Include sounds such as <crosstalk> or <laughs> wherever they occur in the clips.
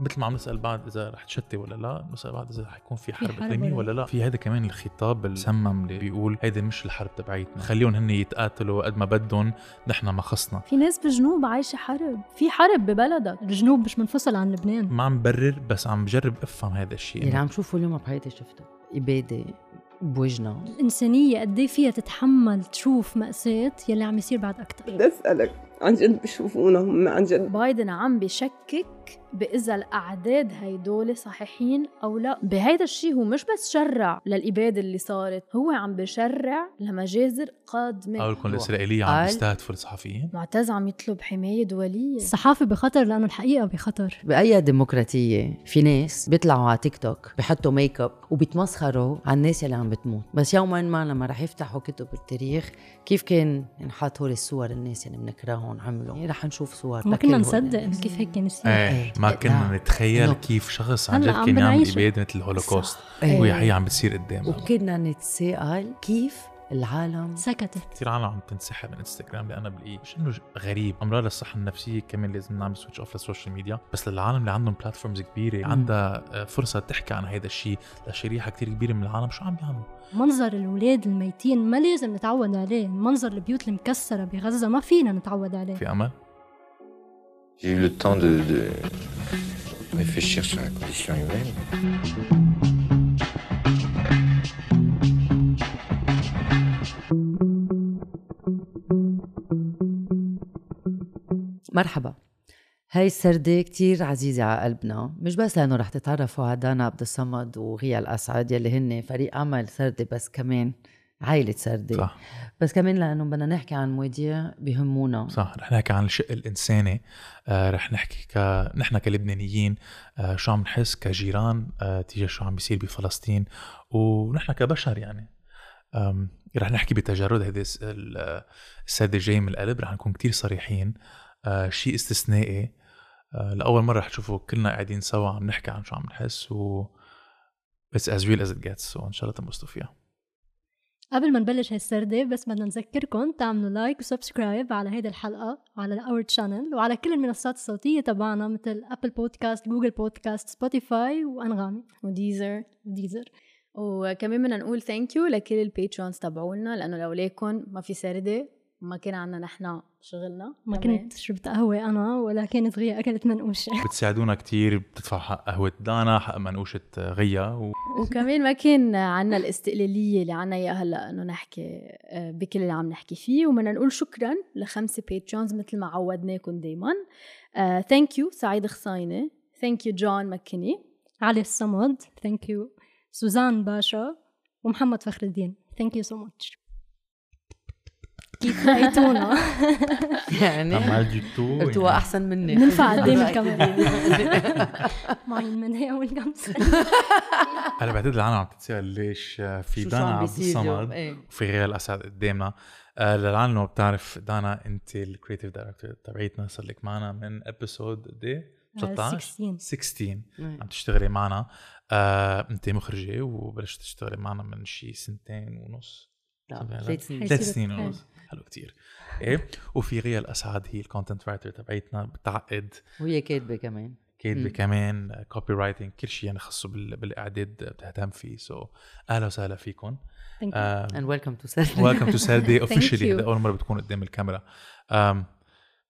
مثل ما عم نسأل بعض إذا رح تشتي ولا لا نسأل بعض إذا رح يكون في حرب اقليميه ولا لا. في هذا كمان الخطاب المسمم اللي بيقول هيدي مش الحرب تبعيتنا. خليهم هن يتقاتلوا قد ما بدهم نحن ما خصنا. في ناس بالجنوب عايشة حرب. في حرب ببلدك. الجنوب مش منفصل عن لبنان. ما عم برر بس عم بجرب افهم هذا الشيء اللي عم شوفه اليوم بحياتي شفته إبادة بوجنا. الإنسانية قد إيه فيها تتحمل تشوف مأساة يلي عم يصير بعد أكتر. بدي أسألك عن جد بشوفونا هم عن جد. بايدن عم بشكك بإذا الأعداد هيدول صحيحين أو لا. بهيدا الشيء هو مش بس شرع للإبادة اللي صارت هو عم بشرع لمجازر قادمة. قولكم الاسرائيليه عم بيستهدفوا الصحفيين. معتز عم يطلب حماية دولية. الصحافة بخطر لأنه الحقيقة بخطر. بأي ديمقراطية في ناس بيطلعوا على تيك توك بيحطوا ميك اب وبيتمسخروا على الناس اللي عم بتموت. بس يوما ما لما رح يفتحوا كتب التاريخ كيف كان ينحط هول الصور الناس اللي بنكرههم؟ عملوا رح نشوف صور ما كنا نصدق. إنه كيف هيك كان يصير إيه إيه. ما كنا لا. نتخيل إنه- كيف شخص عن جد كان يعمل. اباده مثل الهولوكوست إيه. وهي هي عم بتصير قدامنا وكنا نتساءل كيف العالم. سكتت. كثير عالم عم تنسحب من انستغرام لأنا بلاقيه مش إنه غريب. امراض الصحه النفسية كمان لازم نعمل switch off لل social media بس للعالم اللي عندهم platforms كبيرة مم. عندها آه، فرصة تحكي عن هذا الشيء لشريحة كثير كبيرة من العالم شو عم بيعملوا منظر الأولاد الميتين ما لازم نتعود عليه. منظر البيوت المكسرة بغزة ما فينا نتعود عليه. في أمل؟ J'ai eu le temps de, de réfléchir sur la condition humaine. مرحبا. هاي السردة كتير عزيزة على قلبنا. مش بس لأنه رح تتعرفوا على دانا عبد الصمد وغيا الأسعد يلي هن فريق عمل سردة بس كمان عائلة سردة. صح. بس كمان لأنه بدنا نحكي عن مواضيع بيهمونا صح رح نحكي عن الشق الإنساني. آه رح نحكي ك... نحن كلبنانيين آه شو عم نحس كجيران آه تجاه شو عم بيصير بفلسطين. ونحن كبشر يعني. آم، رح نحكي بتجرد هيدي الس- ال- السادة جاي من القلب. رح نكون كتير صريحين. شيء استثنائي. آه لأول مرة رح تشوفوا كلنا قاعدين سوا عم نحكي عن شو عم نحس و It's as real as it gets وإن شاء الله تنبسطوا فيها. قبل ما نبلش هالسردة بس بدنا نذكركم تعملوا like و subscribe على هيدي الحلقة وعلى our channel وعلى كل المنصات الصوتية تبعنا مثل Apple Podcast Google Podcast Spotify وأنغامي. و Deezer و Deezer وكمان بدنا نقول thank you لكل ال patrons تبعولنا لأنه لولاكم ما في سردة ما كان عنا نحن شغلنا ما. كنت شربت قهوة أنا ولا كانت غيا أكلت منقوشة <laughs> بتساعدونا كتير بتدفع حق قهوة دانا حق منقوشة غيا و... وكمان ما كان عنا الاستقلالية اللي عنا إياها هلأ إنه نحكي آه، بكل اللي عم نحكي فيه. وبدنا نقول شكرا لخمسة patrons مثل ما عودناكم دايما. thank you سعيد خصاينة ثانك يو جون مكني علي الصمد. thank you سوزان باشا. ومحمد فخر الدين. thank you so much كيف لقيتونا <laughs> يعني. عملتوا قلتوا أحسن مني. بننفع قدام الكاميرا معي من هي أول كم سنة؟ <laughs> هلا بعتقد العالم عم تتساءل ليش آه، في دانا عبد؟ الصمد إيه. وفي غير الاسعد قدامنا. آه، للعالم ما بتعرف دانا أنت ال creative director تبعيتنا صار لك معنا من episode قد إيه؟ 13 16 16 إيه. عم تشتغلي معنا. آه، أنت مخرجة وبلشت تشتغلي معنا من شي سنتين ونص. لا ثلاث سنين. ثلاث سنين. ونص. حلو كتير. إيه؟ وفي غيا الاسعد هي ال content writer تبعيتنا بتعقد. وهي كاتبة كمان. كاتبة. كمان copywriting كل شيء يعني بال- بالإعداد بتهتم فيه. so أهلا وسهلا فيكم and welcome to Sarde. welcome to <laughs> you. هذا أول مرة بتكون قدام الكاميرا. um,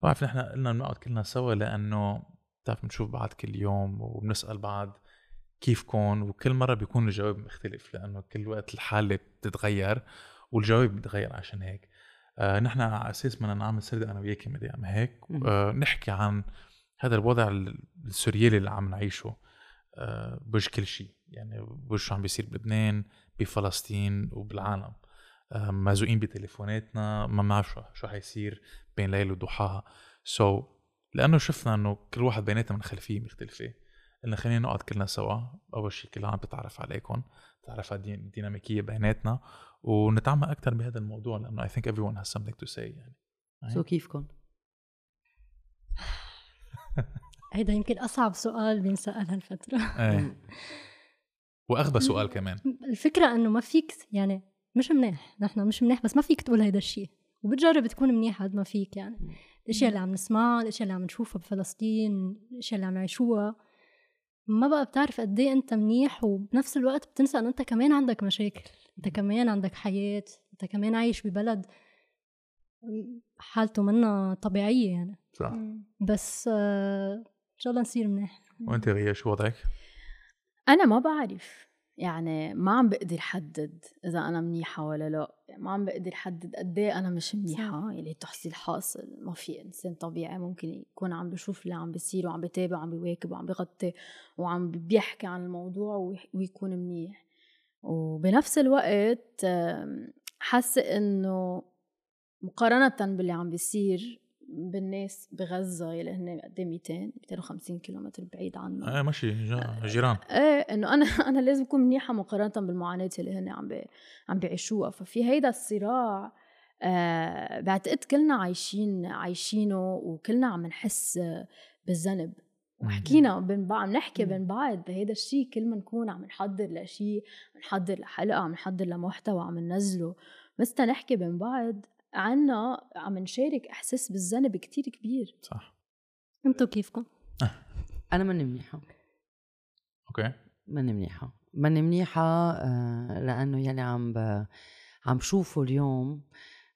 بعرف نحن قلنا بنقعد كلنا سوا لأنه بتعرف بنشوف بعض كل يوم وبنسأل بعض كيفكم وكل مرة بيكون الجواب مختلف لأنه كل وقت الحالة بتتغير والجواب بيتغير عشان هيك. آه نحن على أساس بدنا نعمل سردة أنا وياكي مدام هيك. آه نحكي عن هذا الوضع السوريالي اللي عم نعيشه. آه بوجه كل شيء. يعني بوجه شو عم بيصير بلبنان بفلسطين وبالعالم. آه مازوقين بتليفوناتنا ما بنعرف شو شو حيصير بين ليل وضحاها. سو so, لأنه شفنا إنه كل واحد بيناتنا من خلفيه مختلفة. قلنا خلينا نقعد كلنا سوا. أول شيء كل عام بتعرف عليكم تعرف على الدين- الديناميكيه بيناتنا ونتعمق أكثر بهذا الموضوع لأنه I think everyone has something to say يعني. سو كيفكم؟ <laughs> هيدا يمكن أصعب سؤال بينسأل هالفترة. إيه. <laughs> وأغبى سؤال كمان. الفكرة إنه ما فيك يعني مش منيح. نحن مش منيح بس ما فيك تقول هيدا الشيء وبتجرب تكون منيح قد ما فيك يعني. الأشياء اللي عم نسمعها الأشياء اللي عم نشوفها بفلسطين الأشياء اللي عم نعيشوها ما بقى بتعرف قد إيه أنت منيح وبنفس الوقت بتنسى انه أنت كمان عندك مشاكل. أنت كمان عندك حياة أنت كمان عايش ببلد حالته منا طبيعية يعني. صح. بس آه، إن شاء الله نصير منيح. وأنت غيا شو وضعك؟ أنا ما بعرف. يعني ما عم بقدر حدد إذا أنا منيحة ولا لا. ما عم بقدر حدد قد إيه أنا مش منيحة يعني تحصيل حاصل ما في إنسان طبيعي ممكن يكون عم بشوف اللي عم بيصير وعم بتابع وعم بيواكب وعم بغطي وعم بيحكي عن الموضوع ويكون منيح. وبنفس الوقت حاسة إنه مقارنة باللي عم بيصير بالناس بغزة يلي هن قد إيه 200 250 كيلومتر بعيد عنا إيه ماشي جا- جيران. إيه انه أنا <laughs> أنا لازم أكون منيحة مقارنة بالمعاناة اللي هن عم بي عم بيعيشوها. ففي هيدا الصراع آه بعتقد كلنا عايشين عايشينه وكلنا عم نحس بالذنب. وحكينا بين بعض عم نحكي بين بعض بهيدا الشيء كل ما نكون عم نحضر لشيء عم نحضر لحلقة عم نحضر لمحتوى عم ننزله. بس نحكي بين بعض عنا عم نشارك إحساس بالذنب كتير كبير. صح. انتو كيفكم؟ أنا ماني منيحة. أوكي. ماني منيحة. ماني منيحة آه، لأنه يلي عم ب... عم شوفه اليوم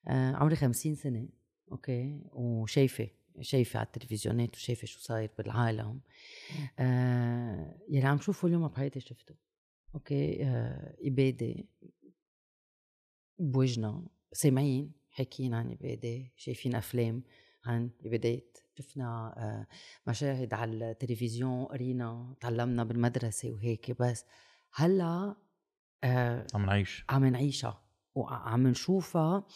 آه، عمري خمسين سنة okay؟ وشايفة شايفة على التلفزيونات وشايفة شو صاير بالعالم. آه، يلي عم شوفه اليوم بحياتي شفته okay؟ آه، إبادة بوجنا سامعين. حاكيين عن إبادة شايفين أفلام عن إبادات شفنا آه، مشاهد على التلفزيون قرينا تعلمنا بالمدرسة وهيك بس. هلأ آه، عم نعيش. عم نعيشها وعم نشوفها.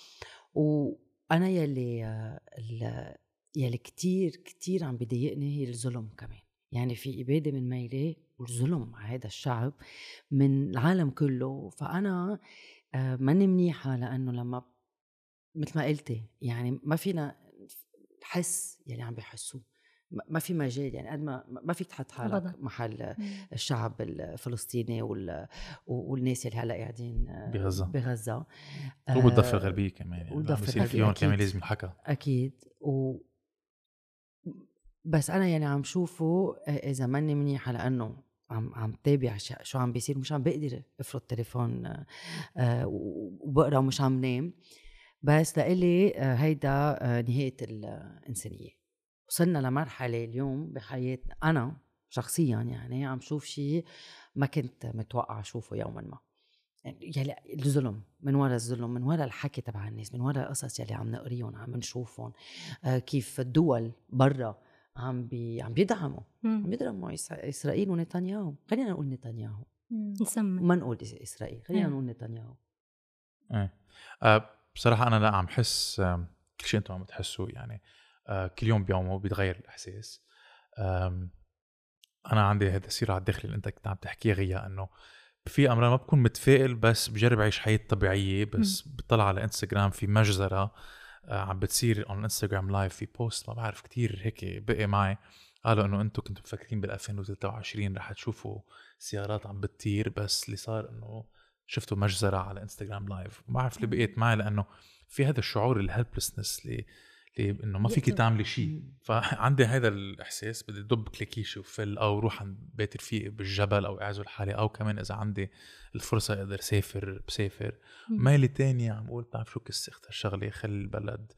وأنا يلي آه، يلي كتير كتير عم بضايقني هي الظلم كمان. يعني في إبادة من ميلي والظلم على هذا الشعب من العالم كله. فأنا ماني منيحة لأنه لما مثل ما قلتي يعني ما فينا نحس يلي عم بيحسوه ما ما في مجال يعني قد ما ما فيك تحط حالك أبداً. محل الشعب الفلسطيني وال والناس اللي هلأ قاعدين آه، بغزة. بغزة وبالضفة آه، الغربية كمان يعني بيصير الغربية فيهم. كمان لازم ينحكى أكيد و بس أنا يعني عم شوفه إذا ماني منيحه لأنه عم عم تابع شو عم بيصير مش عم بقدر أفرض تليفون آه، آه، وبقرا ومش عم نام بس لإلي آه، هيدا آه، نهاية الإنسانية. وصلنا لمرحلة اليوم بحياتنا أنا شخصيا يعني عم شوف شيء ما كنت متوقع أشوفه يوما ما. يلي الظلم من وراء الظلم من وراء الحكي تبع الناس من وراء القصص يلي عم نقريهم عم نشوفهم آه كيف الدول برا عم بي عم بيدعموا عم. بيدعموا إس- إسرائيل ونتنياهو. خلينا نقول نتنياهو. نسمي ما نقول إسرائيل خلينا إيه. نقول نتنياهو. إيه. بصراحة أنا لا عم حس كل شيء أنتم عم تحسوا يعني آه كل يوم بيومه بيتغير الإحساس. آم، أنا عندي هذا الصراع الداخلي اللي أنت كنت عم تحكيه غيا إنه في أمرار ما بكون متفائل بس بجرب أعيش حياة طبيعية بس بطلع على إنستغرام في مجزرة آه عم بتصير on Instagram live في post ما بعرف كتير هيك بقي معي. قالوا إنه أنتم كنتوا مفكرين بال 2023 رح تشوفوا سيارات عم بتطير بس اللي صار إنه شفتوا مجزرة على Instagram live ما بعرف اللي بقيت معي لأنه في هذا الشعور الهلبلسنس اللي اللي إنه ما فيك يقدر- تعملي شيء. فعندي هذا الإحساس بدي دب كليكيش وفل أو روح عند بيت رفيقي بالجبل أو أعزل حالي أو كمان إذا عندي الفرصة أقدر سافر بسافر. مم. ميلي تانية عم بقول بتعرف شو كسخت هالشغله خلي البلد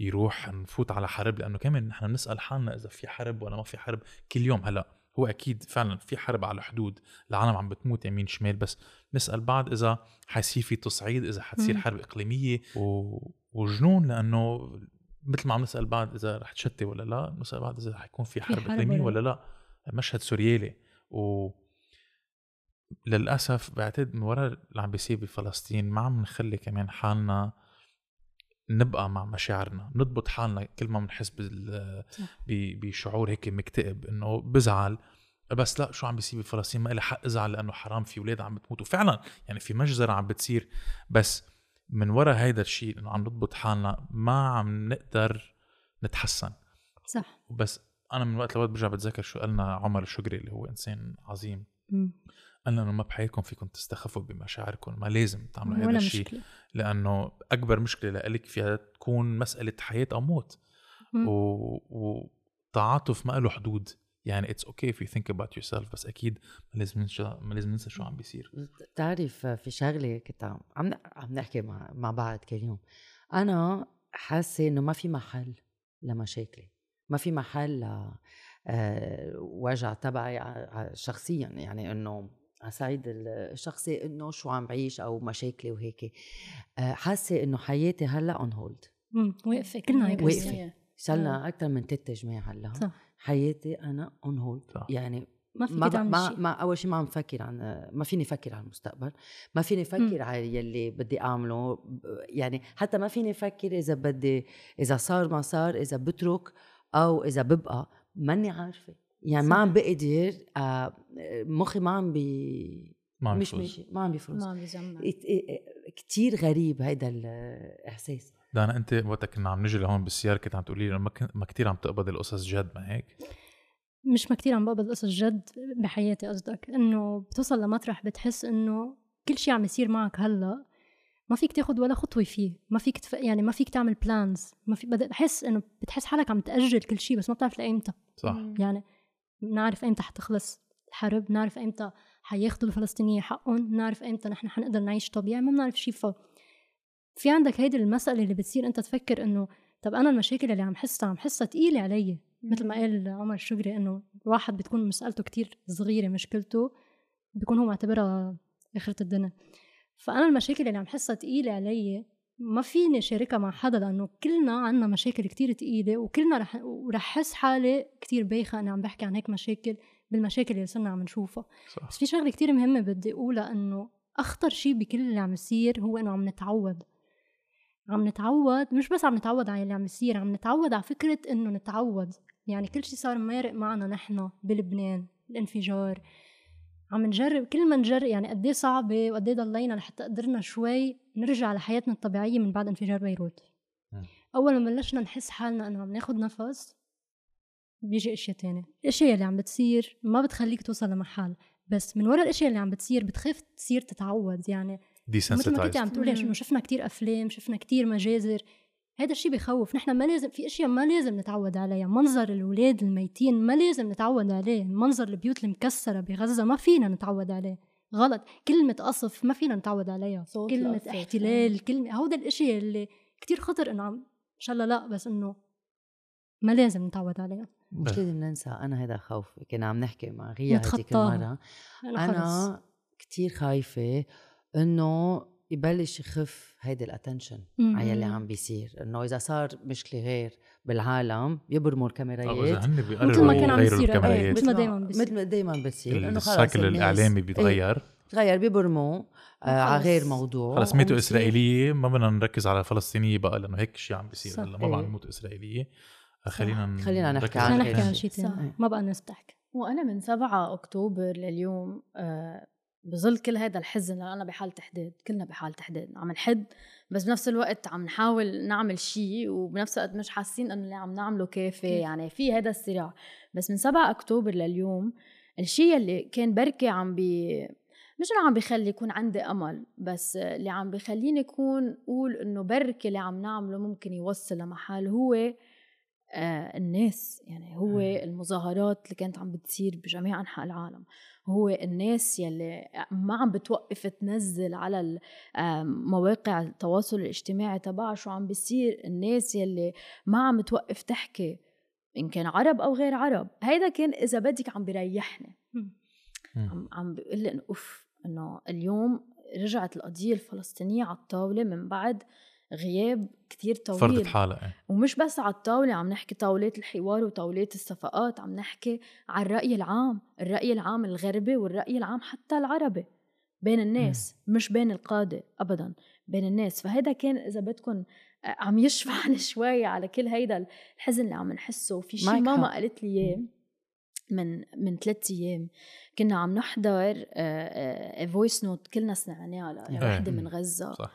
يروح نفوت على حرب لأنه كمان نحن بنسأل حالنا إذا في حرب ولا ما في حرب كل يوم هلأ هو أكيد فعلا في حرب على الحدود العالم عم بتموت يمين شمال بس نسأل بعض إذا حيصير في تصعيد إذا حتصير. حرب إقليمية و... وجنون لأنه مثل ما عم نسأل بعض إذا رح تشتي ولا لا نسأل بعض إذا حيكون في حرب, حرب إقليمية ولا ولا لا مشهد سوريالي و للأسف بعتقد من وراء اللي عم بيصير بفلسطين ما عم نخلي كمان حالنا نبقى مع مشاعرنا نضبط حالنا كل ما بنحس بشعور هيك مكتئب إنه بزعل. بس لا شو عم بيصير بفلسطين؟ ما لي حق أزعل لأنه حرام في أولاد عم بتموت وفعلا يعني في مجزرة عم بتصير. بس من وراء هيدا الشيء إنه عم نضبط حالنا ما عم نقدر نتحسن. صح. بس أنا من وقت لوقت برجع بتذكر شو قالنا عمر الشقري اللي هو إنسان عظيم. انه ما بحياتكم فيكم تستخفوا بمشاعركم ما لازم تعملوا هذا الشيء لأنه أكبر مشكلة لإلك فيها تكون مسألة حياة أو موت. مم. و... وتعاطف ما له حدود. يعني it's okay if you think about yourself بس أكيد ما لازم ننسى ما لازم ننسى شو عم بيصير. بتعرف في شغلة كنت عم عم نحكي مع مع بعض كل يوم. أنا حاسة إنه ما في محل لمشاكلي. ما في محل ل آه، وجع تبعي شخصيا. يعني إنه على صعيد الشخصي إنه شو عم بعيش أو مشاكلي وهيك. آه، حاسة إنه حياتي هلأ اون هولد واقفة كلنا هيك. بنصير. صار لنا أكثر من ثلاث جماع هلأ. صح. حياتي أنا on hold. يعني ما فيك ما, تعمل ما, شيء ما أول شيء ما عم فكر عن ما فيني أفكر عن المستقبل. ما فيني أفكر على يلي بدي أعمله. يعني حتى ما فيني أفكر إذا بدي إذا صار ما صار إذا بترك أو إذا ببقى. ماني عارفة. يعني ما صح. عم بقدر آه، مخي ما عم بي ما عم مش. ماشي ما عم بيفرز ما بيجمع كثير غريب هيدا الإحساس. دانا أنت وقتها كنا عم نجي لهون بالسيارة كنت عم تقولي لي إنه ما, ما كثير عم تقبض القصص جد ما هيك؟ مش ما كتير عم بقبض قصص جد بحياتي قصدك. إنه بتوصل لمطرح بتحس إنه كل شيء عم يصير معك هلأ ما فيك تاخد ولا خطوة فيه. ما فيك تف... يعني ما فيك تعمل بلانز ما في بحس إنه بتحس حالك عم تأجل كل شيء بس ما بتعرف لإيمتى. صح. يعني بنعرف ايمتى حتخلص الحرب بنعرف ايمتى حياخدوا الفلسطينيين حقهم بنعرف ايمتى نحن حنقدر نعيش طبيعي ما بنعرف شيء ف في عندك هيدي المسألة اللي بتصير أنت تفكر إنه طب أنا المشاكل اللي عم حسها عم حسها تقيلة علي. مثل ما قال عمر الشقري إنه الواحد بتكون مسألته كتير صغيرة مشكلته بيكون هو معتبرها آخرة الدنيا. فأنا المشاكل اللي عم حسها تقيلة علي ما فيني شاركها مع حدا لأنه كلنا عنا مشاكل كتير تقيلة وكلنا رح ورح حس حالي كتير بايخة أنا عم بحكي عن هيك مشاكل بالمشاكل اللي صرنا عم نشوفها. صح. بس في شغلة كتير مهمة بدي أقولها إنه أخطر شيء بكل اللي عم يصير هو إنه عم نتعود. عم نتعود مش بس عم نتعود على اللي عم يصير عم نتعود على فكرة إنه نتعود. يعني كل شيء صار مارق معنا نحن بلبنان الانفجار عم نجرب كل ما نجرب يعني قد إيه صعبة وقد إيه ضلينا لحتى قدرنا شوي نرجع لحياتنا الطبيعية من بعد انفجار بيروت. أول ما بلشنا نحس حالنا إنه عم ناخد نفس بيجي اشياء تانية الأشياء اللي عم بتصير ما بتخليك توصل لمحل بس من وراء الأشياء اللي عم بتصير بتخاف تصير تتعود يعني مثل ما كنت عم تقولي. انه شفنا كتير أفلام شفنا كتير مجازر هذا الشيء بخوف نحن ما لازم في أشياء ما لازم نتعود عليها. منظر الأولاد الميتين ما لازم نتعود عليه. منظر البيوت المكسرة بغزة ما فينا نتعود عليه. غلط. كلمة قصف ما فينا نتعود عليها. صوت كلمة القصف، احتلال كلمة هودا الأشياء اللي كتير خطر إنه عم إن شاء الله لا بس إنه ما لازم نتعود عليها. مش. لازم ننسى. أنا هذا خوفي كنا عم نحكي مع غيا هذيك. المرة. أنا خلص. أنا كتير خايفة إنه يبلش يخف هيدي ال attention. على يلي عم بيصير إنه إذا صار مشكلة غير بالعالم يبرموا الكاميرات هن مثل ما كان عم يغيروا يصير قبل. الكاميرات مثل ما دايماً بيصير. مثل ما دائما بتصير إنه خلص ال cycle الناس- الإعلامي إيه، بيتغير تغير بيبرموا آه على. غير موضوع خلص ميتوا إسرائيلية ما بدنا نركز على فلسطينية بقى لأنه هيك شيء عم بيصير. هلا ما بقى إيه. نموت إسرائيلية خلينا خلينا نحكي عن خلينا نحكي عن. شيء صح. تاني ما بقى الناس تحكي وأنا من 7 أكتوبر لليوم آه، بظل كل هذا الحزن لأن أنا بحاله تحديد كلنا بحاله تحديد عم نحد بس بنفس الوقت عم نحاول نعمل شيء وبنفس الوقت مش حاسين إنه اللي عم نعمله كافي. يعني في هذا الصراع بس من 7 أكتوبر لليوم الشيء اللي كان بركي عم بي مش إنه عم بيخلي يكون عندي أمل بس اللي عم بيخليني أكون أقول إنه بركي اللي عم نعمله ممكن يوصل لمحل هو الناس يعني هو المظاهرات اللي كانت عم بتصير بجميع أنحاء العالم هو الناس يلي ما عم بتوقف تنزل على آه، مواقع التواصل الاجتماعي تبعها شو عم بيصير الناس يلي ما عم توقف تحكي إن كان عرب أو غير عرب هيدا كان إذا بدك عم بيريحني. عم عم بيقول لي انه أوف إنه اليوم رجعت القضية الفلسطينية على الطاولة من بعد غياب كتير طويل فرضت حالها إيه. ومش بس على الطاولة عم نحكي طاولات الحوار وطاولات الصفقات عم نحكي على الرأي العام الرأي العام الغربي والرأي العام حتى العربي بين الناس مش بين القادة أبدا بين الناس فهيدا كان إذا بدكم آه، عم يشفعني <laughs> شوي على كل هيدا الحزن اللي عم نحسه في شيء ماما. قالت لي إياه من من ثلاث أيام كنا عم نحضر voice note كلنا سمعناها إيه. لوحدة من غزة صح.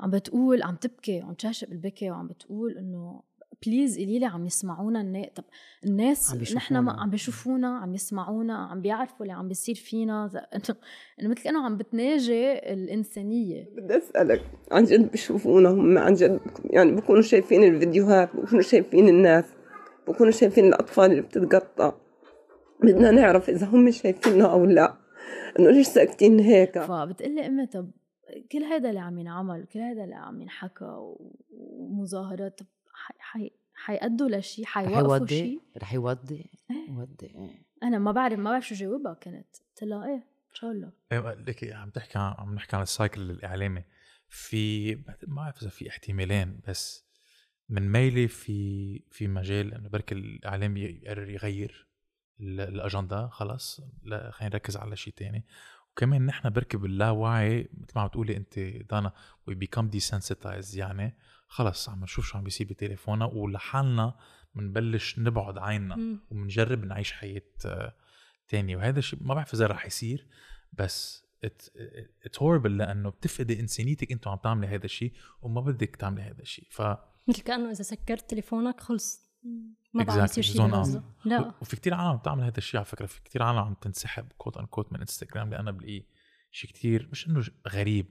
عم بتقول عم تبكي عم تشاشق بالبكي وعم بتقول إنه please قولي لي عم يسمعونا الناس طب الناس عم نحن ما بيشوفونا. عم بيشوفونا عم يسمعونا عم بيعرفوا اللي عم بيصير فينا. إنه مثل كأنه عم بتناجي الإنسانية. بدي أسألك عن جد بشوفونا هم؟ عن جد يعني بكونوا شايفين الفيديوهات بكونوا شايفين الناس بكونوا شايفين الأطفال اللي بتتقطع. بدنا نعرف إذا هم شايفيننا أو لا. إنه ليش ساكتين هيك؟ فبتقلي أمي طب كل هذا اللي عم ينعمل كل هذا اللي عم ينحكى ومظاهرات حي حي حيأدوا لشيء حيوقفوا شيء رح يودي؟ إيه. يودي إيه. أنا ما بعرف ما بعرف شو جاوبها كانت قلت لها إيه إن شاء الله. إيه ليكي عم تحكي عم نحكي عن ال cycle الإعلامي. في ما بعرف إذا في احتمالين بس من ميلي في في مجال إنه بركي الإعلام يقرر يغير الاجندا خلص. لا خلينا نركز على شيء تاني. وكمان نحن بركي باللاوعي مثل ما عم تقولي أنت دانا we become desensitized يعني خلص عم نشوف شو عم بيصير بتليفوننا ولحالنا بنبلش نبعد عيننا وبنجرب نعيش حياة تانية. وهذا الشيء ما بعرف إذا رح يصير بس it's horrible لأنه بتفقدي إنسانيتك انت عم تعملي هذا الشيء وما بدك تعملي هذا الشيء ف مثل كأنه إذا سكرت تليفونك خلص. ما بعرف يصير شيء لا. وفي كتير عالم بتعمل هذا الشيء على فكرة. في كتير عالم عم تنسحب quote unquote من انستغرام لأنه بلاقيه شيء كتير مش إنه غريب.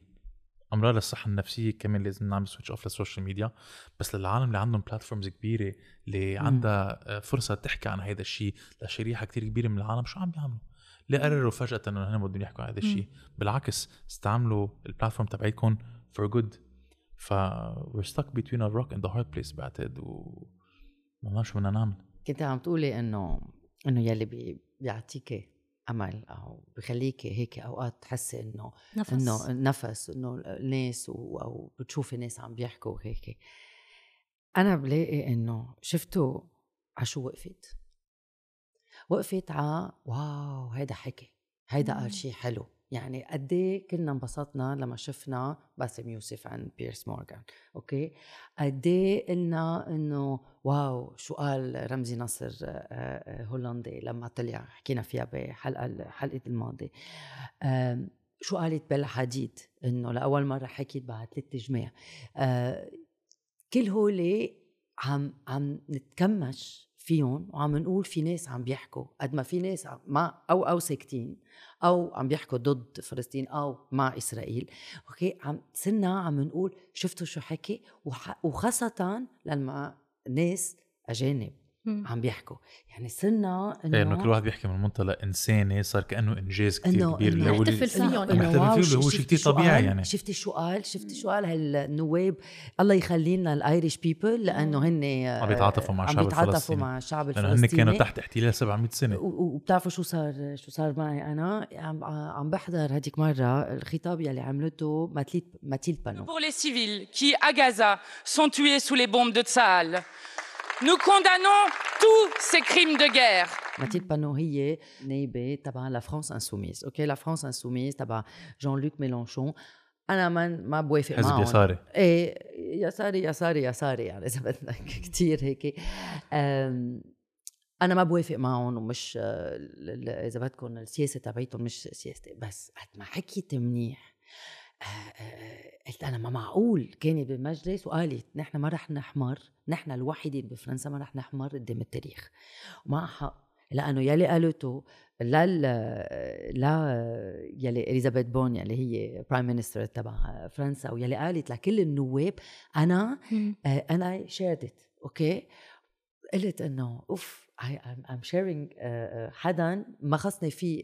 امراض الصحه النفسية كمان لازم نعمل switch off لل social media بس للعالم اللي عندهم platforms كبيرة اللي عندها فرصة تحكي عن هذا الشيء لشريحة كتير كبيرة من العالم شو عم بيعملوا؟ ليه قرروا فجأة إنه هن بدهم يحكوا عن هذا الشيء؟ بالعكس استعملوا ال platform تبعيتكم for good ف we're stuck between a rock and a hard place بعتقد. و ما بعرف شو بدنا نعمل؟ كنت عم تقولي إنه إنه يلي بي... بيعطيكي أمل أو بخليكي هيك أوقات تحسي إنه نفس. إنه نفس إنه الناس و... أو بتشوفي ناس عم بيحكوا هيك أنا بلاقي إنه شفتوا عشو وقفت. وقفت ع wow هيدا حكي هيدا قال شيء حلو. يعني قد إيه كلنا انبسطنا لما شفنا باسم يوسف عن بيرس مورغان okay؟ قد إيه قلنا إنه wow شو قال رمزي نصر هولندي لما طلع حكينا فيها بحلقة حلقة الماضي. شو قالت بيلا حديد؟ إنه لأول مرة حكيت بعد ثلاث جماع كل هولي عم عم نتكمش فيهم وعم نقول في ناس عم بيحكوا قد ما في ناس ما أو أو ساكتين أو عم بيحكوا ضد فلسطين أو مع إسرائيل. أوكي؟ عم صرنا عم نقول شفتوا شو حكي؟ وخاصة لما ناس أجانب عم بيحكوا. يعني صرنا إنه انه كل واحد بيحكي من منطلق إنساني صار كأنه إنجاز كثير كبير. إنه نحتفل فيهم. نحتفل فيه هو شيء كثير طبيعي يعني. شفتي شو قال؟ شفتي شو قال هالنواب؟ الله يخلي لنا ال Irish people لأنه هن عم بيتعاطفوا مع الشعب الفلسطيني عم بيتعاطفوا مع الشعب الفلسطيني لأنه هن كانوا تحت احتلال 700 سنة. وبتعرفوا شو صار؟ شو صار معي أنا؟ عم عم بحضر هذيك مرة الخطاب يلي عملته ماتيلد ماتيلد بانو. Pour les civils qui à Gaza sont tués sous les bombes de Tsahal Nous condamnons tous ces crimes de guerre. ماتيلد بانو هي نائبة تبع La France insoumise، okay La France insoumise تبع جون لوك ميلانشون أنا ما ما بوافق معهم حزب يساري إيه يساري يساري يساري يعني اذا بدك كثير هيك أنا ما بوافق معهم ومش اذا بدكم السياسة تبعيتهم مش سياستي بس قد ما حكيت منيح قلت أنا ما معقول كانت بالمجلس وقالت نحن ما رح نحمر نحن الوحيدين بفرنسا ما رح نحمر قدام التاريخ ومع حق لأنه يلي قالته لا لا يلي اليزابيث بورن يلي هي prime minister تبع فرنسا ويلي قالت لكل النواب أنا أنا shared أوكي قلت انه اوف I'm sharing حدا ما خصني فيه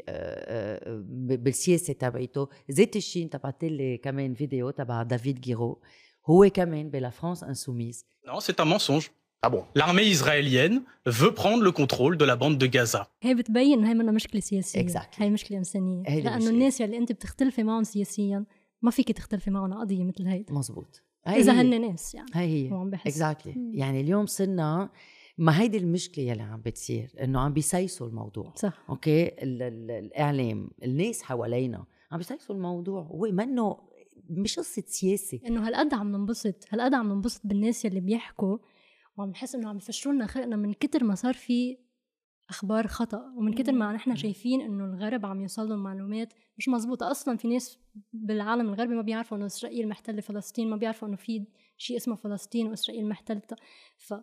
بالسياسة تبعيته. ذات الشيء انت بعثت لي كمان فيديو تبع دافيد جيرو. هو كمان ب La France Insoumise Non, c'est un mensonge. Ah bon? L'armée israélienne veut prendre le contrôle de la bande de Gaza. هي بتبين انه هي منها مشكلة سياسية. Exactly. هي مشكلة إنسانية. هي لأنه. الناس يلي أنت بتختلفي معهم سياسيا ما فيك تختلفي معهم على قضية مثل هيدي مزبوط إذا هي- هن ناس يعني. هي. هي وعم بحس. exactly يعني اليوم صرنا ما هيدي المشكلة يلي عم بتصير إنه عم بيسيسوا الموضوع. صح. أوكي؟ ال ال الإعلام الناس حوالينا عم بيسيسوا الموضوع. هو منه مش قصة سياسة. إنه هالقد عم ننبسط هالقد عم ننبسط بالناس يلي بيحكوا وعم نحس إنه عم يفشروا لنا خلقنا من كتر ما صار في أخبار خطأ ومن كتر ما نحن شايفين إنه الغرب عم يوصل لهم معلومات مش مزبوطه أصلا في ناس بالعالم الغربي ما بيعرفوا إنه إسرائيل محتلة فلسطين ما بيعرفوا إنه في شيء اسمه فلسطين وإسرائيل محتلتها ف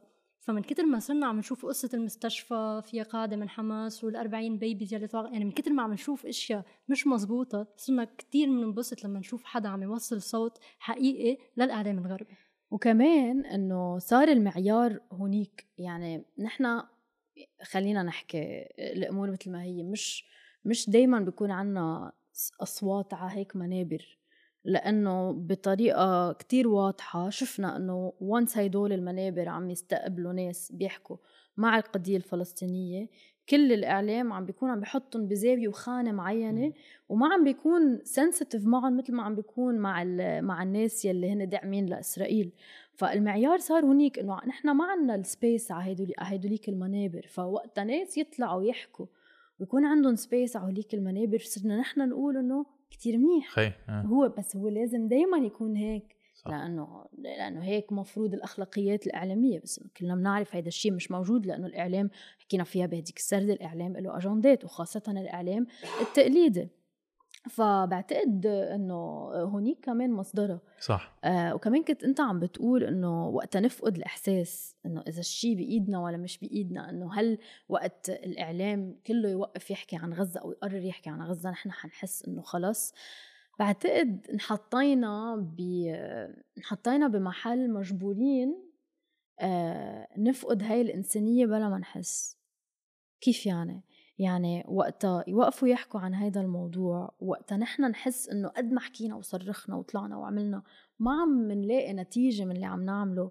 فمن كتر ما صرنا عم نشوف قصة المستشفى فيها قاعدة من حماس وال40 بيبيز يلي يعني من كتر ما عم نشوف أشياء مش مزبوطة صرنا كتير بننبسط لما نشوف حدا عم يوصل صوت حقيقي للإعلام الغربي وكمان إنه صار المعيار هونيك يعني نحن خلينا نحكي الأمور مثل ما هي مش مش دايما بيكون عنا أصوات على هيك منابر. لأنه بطريقة كتير واضحة. شفنا إنه وانس هيدول المنابر عم يستقبلوا ناس بيحكوا مع القضية الفلسطينية كل الإعلام عم بيكون عم بحطهم بزاوية وخانة معينة وما عم بيكون سنسيتيف معهم مثل ما عم بيكون مع مع الناس يلي هن داعمين لإسرائيل. فالمعيار صار هنيك إنه نحن ما عندنا ال space على هدول هدوليك المنابر. فوقتها ناس يطلعوا يحكوا ويكون عندهم space على هوليك المنابر. صرنا نحن نقول إنه كتير منيح خي آه. هو بس هو لازم دايما يكون هيك صح. لأنه لأنه هيك مفروض الأخلاقيات الإعلامية بس كلنا بنعرف هذا الشيء مش موجود لأنه الإعلام حكينا فيها بهديك السرده الإعلام له أجندات وخاصة الإعلام التقليدي فبعتقد إنه هونيك كمان مصدرها. صح. آه وكمان كنت أنت عم بتقول إنه وقتها نفقد الإحساس إنه إذا الشيء بإيدنا ولا مش بإيدنا إنه هل وقت الإعلام كله يوقف يحكي عن غزة أو يقرر يحكي عن غزة نحن حنحس إنه خلص بعتقد انحطينا ب انحطينا بمحل مجبورين آه نفقد هاي الإنسانية بلا ما نحس. كيف يعني؟ يعني وقتها يوقفوا يحكوا عن هذا الموضوع وقتها نحن نحس إنه قد ما حكينا وصرخنا وطلعنا وعملنا ما عم نلاقي نتيجة من اللي عم نعمله.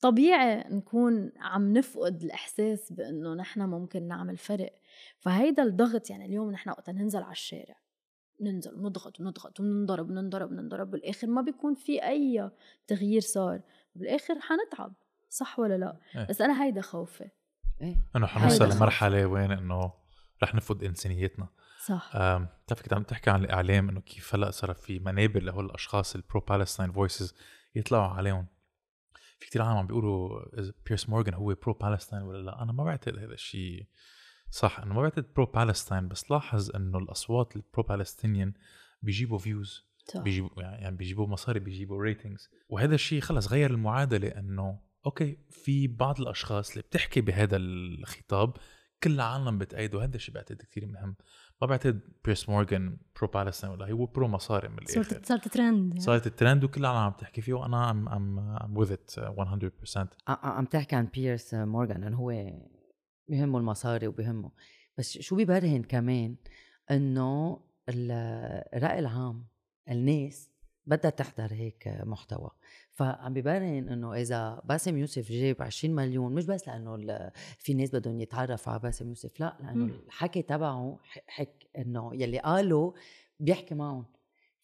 طبيعي نكون عم نفقد الإحساس بأنه نحن ممكن نعمل فرق. فهيدا الضغط يعني اليوم نحن وقتها ننزل على الشارع ننزل ونضغط ونضغط وننضرب وننضرب وننضرب بالآخر ما بيكون في أي تغيير صار بالآخر حنتعب صح ولا لا؟ إيه. بس أنا هيدا خوفي. إنه حنوصل لمرحلة وين إنه رح نفقد إنسانيتنا. صح. بتعرف كنت عم تحكي عن الإعلام إنه كيف هلأ صار في منابر لهول الأشخاص ال pro-Palestine voices يطلعوا عليهم. في كتير عالم عم بيقولوا بيرس مورغان هو pro-Palestine ولا لا. أنا ما بعتقد هذا الشيء صح. انه ما بعتقد pro-Palestine بس لاحظ إنه الأصوات ال pro-Palestinian بيجيبوا views بيجيبوا يعني بيجيبوا مصاري بيجيبوا ratings وهذا الشيء خلص غير المعادلة إنه أوكي في بعض الأشخاص اللي بتحكي بهذا الخطاب كل العالم بتأيده هذا الشيء بعتقد كثير مهم. ما بعتقد بيرس مورغان pro-Palestine ولا هو pro مصاري من الآخر. صارت صارت ترند يعني. صارت الترند وكل العالم عم تحكي فيه وأنا I'm I'm I'm with it 100% ع- عم تحكي عن بيرس مورغان إنه هو بهمه المصاري وبهمه. بس شو بيبرهن كمان إنه ال- الرأي العام الناس بدها تحضر هيك محتوى. فعم ببرهن إنه إذا باسم يوسف جاب 20 مليون مش بس لأنه في ناس بدهم يتعرفوا على باسم يوسف لا لأنه مم. الحكي تبعه حك إنه يلي قاله بيحكي معهم.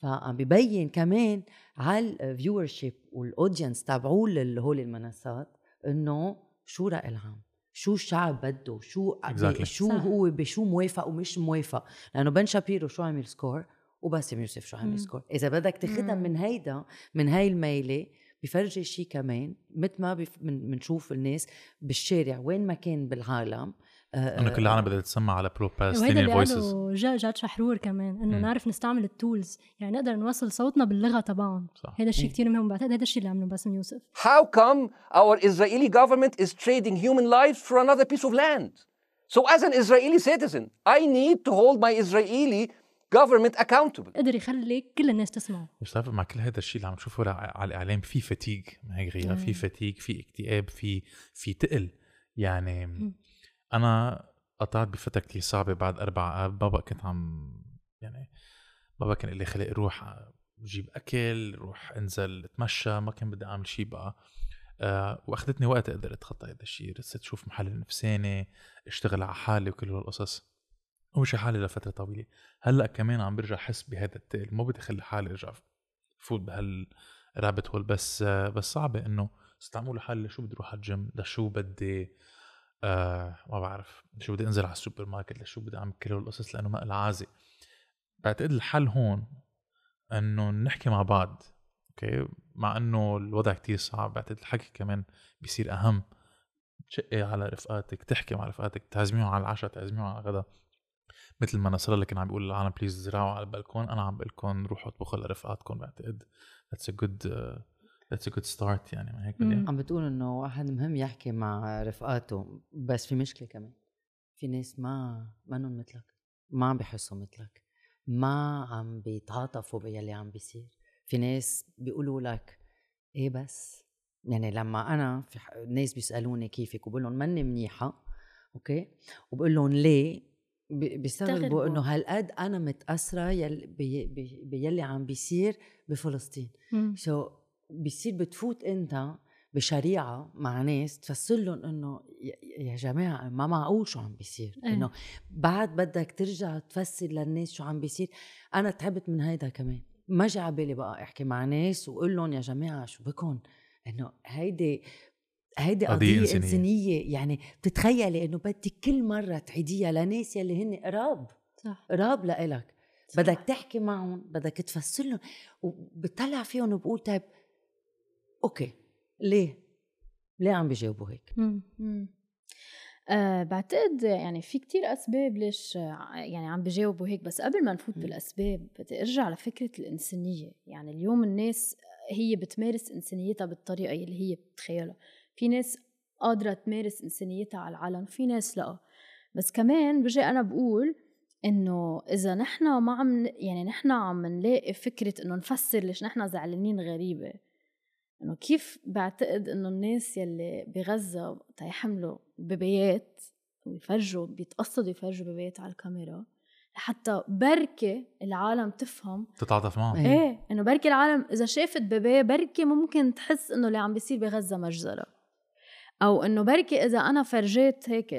فعم ببين كمان على ال viewership وال audience تبعوه لهول المنصات إنه شو رأي العام؟ شو الشعب بده؟ شو Exactly. شو صح. هو بشو موافق ومش موافق؟ لأنه بن شابيرو شو عمل score وباسم يوسف شو. عمل score إذا بدك تاخدها مم. من هيدا من هاي الميلة بفرجي شيء كمان مثل ما بف- من- بنشوف الناس بالشارع وين ما كان بالعالم آه، إنه كل العالم بدها تسمع على pro-Palestinian ال voices جا جاد شحرور كمان إنه. نعرف نستعمل ال tools يعني نقدر نوصل صوتنا باللغة تبعهم صح هذا الشيء. كتير مهم بعتقد هذا الشيء اللي عمله باسم يوسف How come our Israeli government is trading human lives for another piece of land? So, as an Israeli citizen, I need to hold my Israeli government accountable. قدر يخلي كل الناس تسمعه مش تعرف مع كل هذا الشيء اللي عم نشوفه على على الإعلام في fatigue ما هيك غياب في. fatigue في اكتئاب في في تقل يعني مم. أنا قطعت بفترة كتير صعبة بعد أربع آب بابا كنت عم يعني بابا كان لي خلق روح جيب أكل روح أنزل أتمشى ما كان بدي أعمل شيء بقى آه وأخذتني وقت أقدر أتخطى هذا الشيء رحت أشوف محلل نفساني أشتغل على حالي وكل هالقصص ومشي حالي لفتره طويلة. هلأ كمان عم برجع احس بهذا التقل مو بدي اخلي حالي أرجع فوت بهال rabbit hole بس بس صعبة إنه استعمل لحالي لشو بدي أروح على الجيم لشو بدي آه ما بعرف لشو بدي أنزل على السوبر ماركت لشو بدي أعمل كل هالقصص لأنه ما العازي بعتقد الحل هون إنه نحكي مع بعض أوكي مع إنه الوضع كتير صعب بعتقد الحكي كمان بيصير أهم. تشقي على رفقاتك تحكي مع رفقاتك تعزميهم على العشاء تعزميهم على الغداء. مثل ما نصر الله كان عم بيقول للعالم please زرعوا على البلكون أنا عم بقول لكم روحوا اطبخوا لرفقاتكم بعتقد that's a good uh, that's a good start يعني. ما هيك مم. عم بتقول إنه واحد مهم يحكي مع رفقاته بس في مشكلة كمان. في ناس ما منهم مثلك ما عم بيحسوا مثلك ما عم بيتعاطفوا باللي عم بيصير. في ناس بيقولوا لك إيه بس؟ يعني لما أنا في ح- ناس بيسألوني كيفك وبقول لهم ماني منيحة أوكي؟ وبقول لهم ليه؟ بيستغربوا. إنه هالقد أنا متاثره يل بي بي بيلي عم بيصير بفلسطين. so so, بيصير بتفوت إنت بشريعة مع ناس تفسر لهم إنه يا- جماعة ما معقول شو عم بيصير إيه. إنه بعد بدك ترجع تفسر للناس شو عم بيصير أنا تعبت من هيدا كمان ما جا على بالي بقى أحكي مع ناس واقول لهم يا جماعة شو بكون إنه هيدي هيدي قضية قضية إنسانية. إنسانية. يعني بتتخيلي إنه بدك كل مرة تعيديها لناس يلي هن قراب صح قراب لإلك. بدك تحكي معهم بدك تفسر لهم وبتطلع فيهم وبقول طيب أوكي ليه؟ ليه عم بيجاوبوا هيك؟ مم. مم. أه بعتقد يعني في كتير أسباب ليش يعني عم بجاوبوا هيك بس قبل ما نفوت مم. بالأسباب بدي أرجع لفكرة الإنسانية يعني اليوم الناس هي بتمارس إنسانيتها بالطريقة اللي هي بتتخيلها في ناس قادرة تمارس إنسانيتها على العلن في ناس لأ. بس كمان بجي أنا بقول إنه إذا نحن ما عم يعني نحن عم نلاقي فكرة إنه نفسر ليش نحن زعلانين غريبة. إنه كيف بعتقد إنه الناس يلي بغزة تيحملوا بيبيات ويفرجوا بيتقصدوا يفرجوا بيبيات على الكاميرا لحتى بركي العالم تفهم. تتعاطف معهم. إيه. إيه إنه بركي العالم إذا شافت بيبي بركي ممكن تحس إنه اللي عم بيصير بغزة مجزرة. أو إنه بركي إذا أنا فرجيت هيك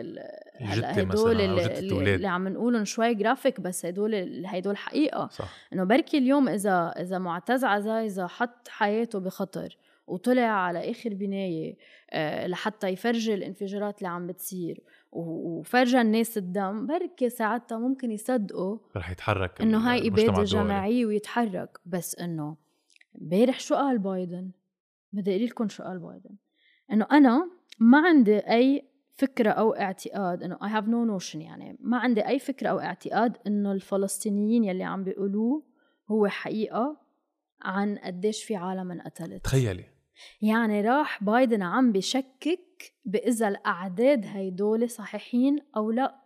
هلأ هدول اللي, اللي, عم نقولهم شوي جرافيك بس هدول هدول حقيقة. صح. إنه بركي اليوم إذا إذا معتز عزايزه حط حياته بخطر وطلع على آخر بناية آه، لحتى يفرجي الانفجارات اللي عم بتصير وفرجى الناس الدم بركي ساعتها ممكن يصدقوا رح يتحرك إنه هاي إبادة. جماعية ويتحرك. بس إنه امبارح شو قال بايدن؟ بدي أقول لكم شو قال بايدن. إنه أنا ما عندي أي فكرة أو اعتقاد انه I have no notion يعني. ما عندي أي فكرة أو اعتقاد إنه الفلسطينيين يلي عم بيقولوه هو حقيقة عن قديش في عالم انقتلت. تخيلي. يعني راح بايدن عم بشكك بإذا الأعداد هيدول صحيحين أو لا.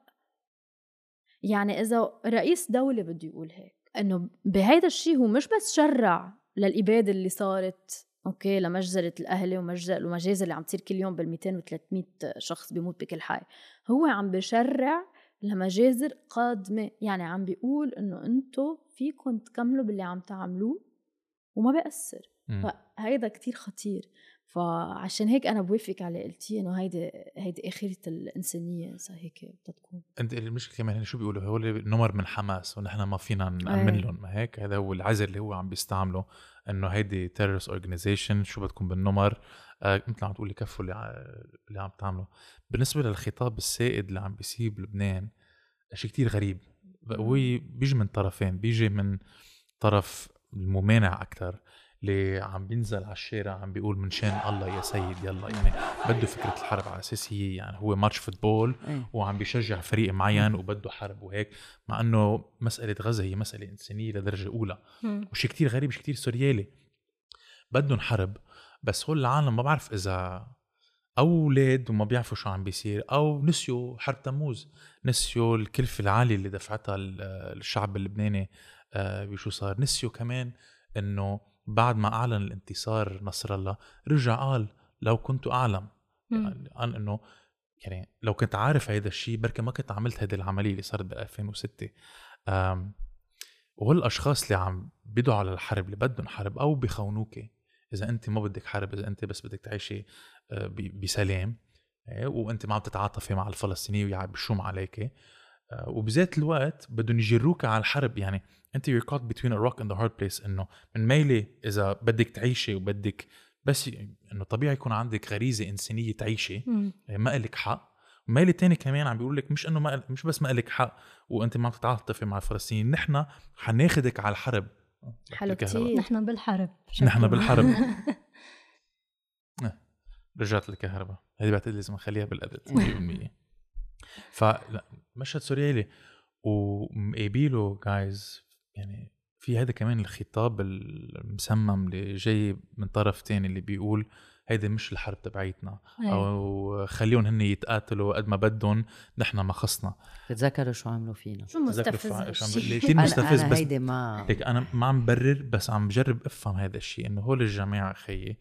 يعني إذا رئيس دولة بده يقول هيك. إنه بهيدا الشيء هو مش بس شرع للإبادة اللي صارت أوكي لمجزرة الأهلي ومجزرة ومجازر اللي عم تصير كل يوم بال 200 و 300 شخص بيموت بكل حي. هو عم بشرع لمجازر قادمة. يعني عم بيقول إنه أنتو فيكم تكملوا باللي عم تعملوه وما بيأثر. فهيدا كتير خطير. فعشان هيك أنا بوافق على قلتي إنه هيدي هيدي آخرة الإنسانية إذا هيك بدها تكون. أنت المشكلة كمان هن شو بيقولوا؟ هو نمر من حماس ونحن ما فينا نامن إيه. لهم ما هيك؟ هذا هو العذر اللي هو عم بيستعمله إنه هيدي terrorist organization شو بدكم بالنمر؟ آه مثل عم تقولي كفوا اللي, اللي عم تعمله بالنسبة للخطاب السائد اللي عم بيصير بلبنان شيء كتير غريب. هو بيجي من طرفين بيجي من طرف الممانع أكثر اللي عم بينزل على الشارع عم بيقول من شان الله يا سيد يلا. يعني بده فكرة الحرب على أساس هي يعني هو ماتش فوتبول إيه. وعم بيشجع فريق معين وبده حرب وهيك مع إنه مسألة غزة هي مسألة إنسانية لدرجة أولى. وشي كتير غريب شي كتير سوريالي. بدهم حرب بس هول العالم ما بعرف إذا أو أولاد وما بيعرفوا شو عم بيصير أو نسيوا حرب تموز. نسيوا الكلفة العالية اللي دفعتها ال- الشعب اللبناني آه، بشو صار. نسيوا كمان إنه بعد ما أعلن الانتصار نصر الله رجع قال لو كنت أعلم. يعني عن إنه يعني لو كنت عارف هيدا الشيء بركي ما كنت عملت هيدي العملية اللي صارت ب 2006 أم وهول الاشخاص اللي عم بيدعوا على الحرب اللي بدهم حرب أو بخونوك إذا أنت ما بدك حرب إذا أنت بس بدك تعيشي آه، بسلام إيه، وأنت ما عم تتعاطفي مع الفلسطينية ويا بشوم عليك وبذات الوقت بدهم يجروك على الحرب يعني أنت you're caught between a rock and a hard place إنه من ميلة إذا بدك تعيشي وبدك بس إنه طبيعي يكون عندك غريزة إنسانية تعيشي مم. ما إلك حق ميل تاني كمان عم بيقول لك مش إنه ما مش بس ما إلك حق وأنت ما عم تتعاطفي مع الفلسطينيين نحن حناخدك على الحرب حلو. كتير نحن بالحرب نحن. بالحرب. <laughs> رجعت الكهرباء هذه بعتقد لازم نخليها بالادت 100% فلا مشهد سوريالي ومقابيله جايز يعني في هذا كمان الخطاب المسمم اللي جاي من طرف تاني اللي بيقول هيدي مش الحرب تبعيتنا. أو خليهم هن يتقاتلوا قد ما بدهم نحن ما خصنا. بتذكروا شو عملوا فينا. شو مستفز أنا مستفز بس هيدي ما هيك أنا ما عم برر بس عم بجرب أفهم هذا الشيء إنه هول الجماعة خيي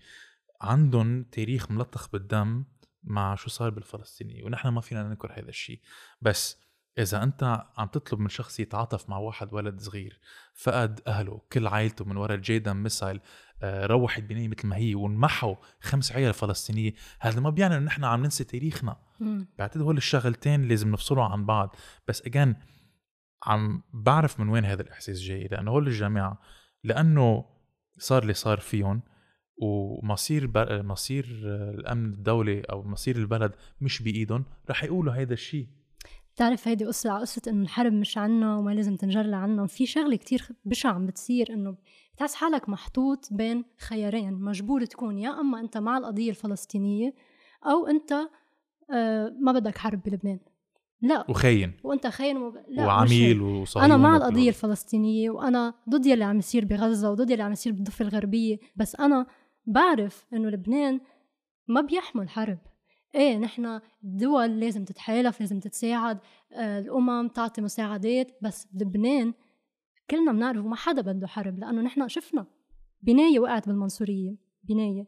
عندهم تاريخ ملطخ بالدم مع شو صار بالفلسطينية ونحن ما فينا ننكر هذا الشيء. بس إذا أنت عم تطلب من شخص يتعاطف مع واحد ولد صغير فقد أهله كل عائلته من وراء الجيدن مسايل آه، روحت بنايه مثل ما هي ونمحوا خمس عيال فلسطينية هذا ما بيعني إنه نحن عم ننسى تاريخنا. بعتقد هول الشغلتين لازم نفصلهم عن بعض. بس اجان عم بعرف من وين هذا الإحساس جاي لأنه هول الجماعة لأنه صار اللي صار فيهم ومصير. مصير الأمن الدولي أو مصير البلد مش بإيدهم رح يقولوا هذا الشيء بتعرف هيدي قصة على قصة إنه الحرب مش عنا وما لازم تنجر عنا في شغلة كتير بشعة عم بتصير إنه بتحس حالك محطوط بين خيارين مجبور تكون يا أما أنت مع القضية الفلسطينية أو أنت آه ما بدك حرب بلبنان. لا. وخاين. وأنت خاين وب... لا وعميل وصهيوني أنا مع القضية الفلسطينية وأنا ضد يلي عم يصير بغزة وضد يلي عم يصير بالضفة الغربية بس أنا بعرف إنه لبنان ما بيحمل حرب إيه نحن الدول لازم تتحالف لازم تتساعد. آه الأمم تعطي مساعدات بس بلبنان كلنا بنعرف وما حدا بده حرب لأنه نحن شفنا بناية وقعت بالمنصورية بناية.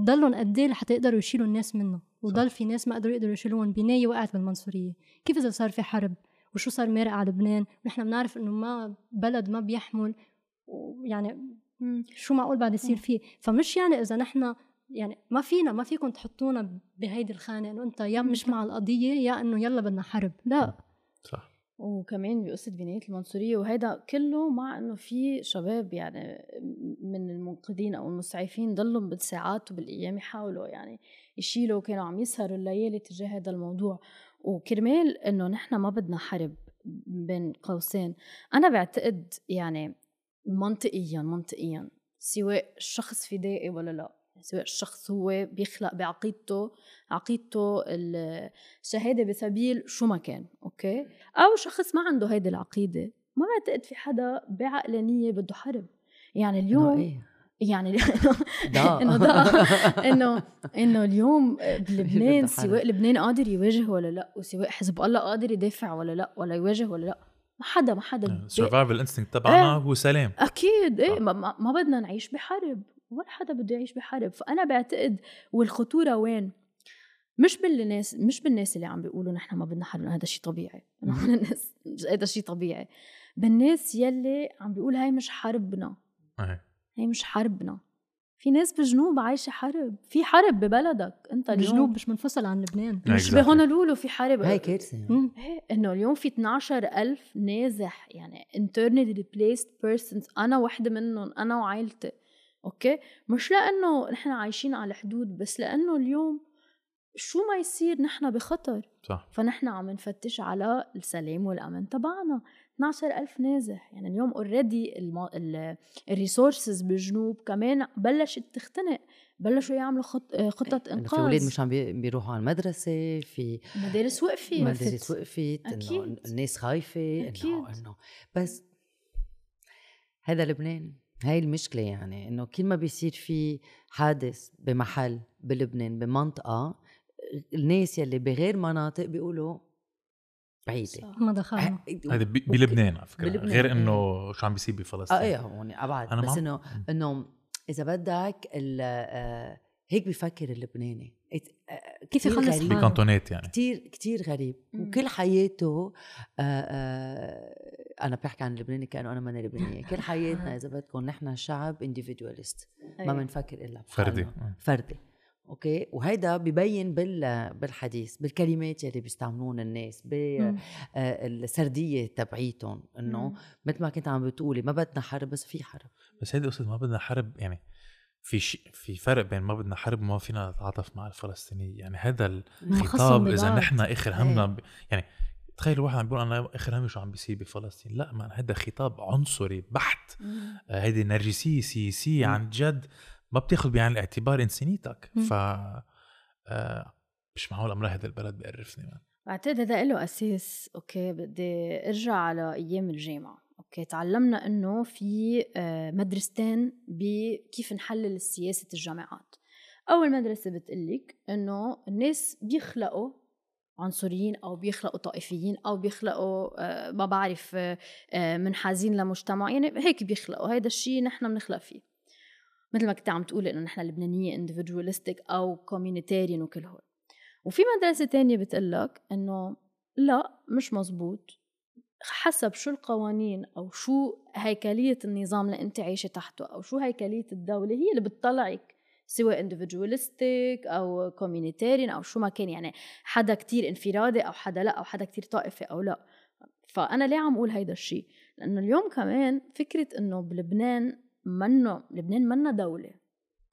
ضلهم قد إيه لحتى يقدروا يشيلوا الناس منه وضل في ناس ما قدروا يقدروا يشيلوهم بناية وقعت بالمنصورية. كيف إذا صار في حرب؟ وشو صار مارق على لبنان؟ ونحن بنعرف إنه ما بلد ما بيحمل يعني شو معقول بعد يصير فيه؟ فمش يعني إذا نحن يعني ما فينا ما فيكم تحطونا بهيدي الخانة إنه أنت يا مش مع القضية يا إنه يلا بدنا حرب. لا. صح. وكمان بقصة بناية المنصورية وهيدا كله مع إنه في شباب يعني من المنقذين أو المسعفين ضلوا بالساعات وبالأيام يحاولوا يعني يشيلوا كانوا عم يسهروا الليالي تجاه هذا الموضوع. وكرمال إنه نحن ما بدنا حرب بين قوسين. أنا بعتقد يعني منطقيا منطقيا. سواء الشخص فدائي ولا لا. سواء الشخص هو بيخلق بعقيدته عقيدته الشهادة بسبيل شو ما كان أوكي؟ أو شخص ما عنده هيدي العقيدة ما بعتقد في حدا بعقلانية بده حرب يعني اليوم إيه؟ يعني <laughs> إنه ده <laughs> إنه إنه اليوم بلبنان سواء لبنان قادر يواجه ولا لا وسواء حزب الله قادر يدافع ولا لا ولا يواجه ولا لا. ما حدا ما حدا ال survival instinct تبعنا هو سلام أكيد إيه ما, ما بدنا نعيش بحرب ولا حدا بده يعيش بحرب. فأنا بعتقد والخطورة وين؟ مش بالناس مش بالناس اللي عم بيقولوا نحن ما بدنا حرب هذا شيء طبيعي. <laughs> الناس هذا شيء طبيعي. بالناس يلي عم بيقول هاي مش حربنا. هي مش حربنا. في ناس بالجنوب عايشة حرب. في حرب ببلدك أنت اليوم الجنوب مش منفصل عن لبنان. مش بهونولولو في حرب. هاي كارثة إنه اليوم في 12 ألف نازح يعني internally displaced persons. أنا وحدة منهم أنا وعائلتي. أوكي؟ مش لأنه نحن عايشين على الحدود بس لأنه اليوم شو ما يصير نحن بخطر. صح. فنحن عم نفتش على السلام والأمن تبعنا. 12000 نازح. يعني اليوم already ال resources بالجنوب كمان بلشت تختنق. بلشوا يعملوا خط خطط انقاذ في أولاد مش عم بيروحوا على المدرسة في مدارس وقفت. مدارس وقفت إنه الناس خايفة إنه إنه بس هذا لبنان. هاي المشكلة يعني إنه كل ما بيصير في حادث بمحل بلبنان بمنطقة الناس يلي بغير مناطق بيقولوا بعيدة. ما دخلنا. هذا بلبنان على فكرة. بلبنان. غير إنه شو عم بيصير بفلسطين. آه إيه هون أبعد. أنا بس انه إنه إذا بدك آه، هيك بفكر اللبناني. آه، كيف يخلص حاله بكانتونات يعني. كثير كثير غريب. مم. وكل حياته آآ آه، آآ أنا بحكي عن اللبناني كأنه أنا ماني لبنانية. <laughs> كل حياتنا إذا بدكم نحن شعب individualist ما بنفكر إلا فردي. فردي. أوكي؟ وهيدا ببين بال بالحديث بالكلمات يلي بيستعملون الناس بالسرديه آه، تبعيتهم إنه مثل ما كنت عم بتقولي ما بدنا حرب بس في حرب. بس هيدي قصة ما بدنا حرب يعني في ش... في فرق بين ما بدنا حرب وما فينا نتعاطف مع الفلسطينيين. يعني هذا الخطاب إذا نحن آخر همنا ب... يعني تخيل الواحد عم بيقول أنا آخر همي شو عم بيصير بفلسطين؟ لا ما هذا خطاب عنصري بحت. آه هيدي نرجسية سياسية عن جد ما بتاخذ بعين الاعتبار انسانيتك. ف آه مش معقول أمر هذا البلد بيقرفني من. بعتقد هذا له أساس أوكي بدي أرجع على أيام الجامعة. أوكي تعلمنا إنه في آه، مدرستين بكيف نحلل سياسة الجامعات. أول مدرسة بتقلك إنه الناس بيخلقوا عنصريين أو بيخلقوا طائفيين أو بيخلقوا آه، ما بعرف منحازين لمجتمع يعني هيك بيخلقوا. هذا الشيء نحن بنخلق فيه. مثل ما كنت عم تقولي إنه نحن اللبنانية individualistic أو communitarian وكل هول وفي مدرسة تانية بتقلك إنه لا مش مزبوط. حسب شو القوانين أو شو هيكلية النظام اللي أنت عايشة تحته أو شو هيكلية الدولة هي اللي بتطلعك سواء individualistic أو communitarian أو شو ما كان. يعني حدا كتير انفرادي أو حدا لا أو حدا كتير طائفي أو لا. فأنا ليه عم أقول هيدا الشيء لأنه اليوم كمان فكرة إنه بلبنان منه لبنان منا دولة.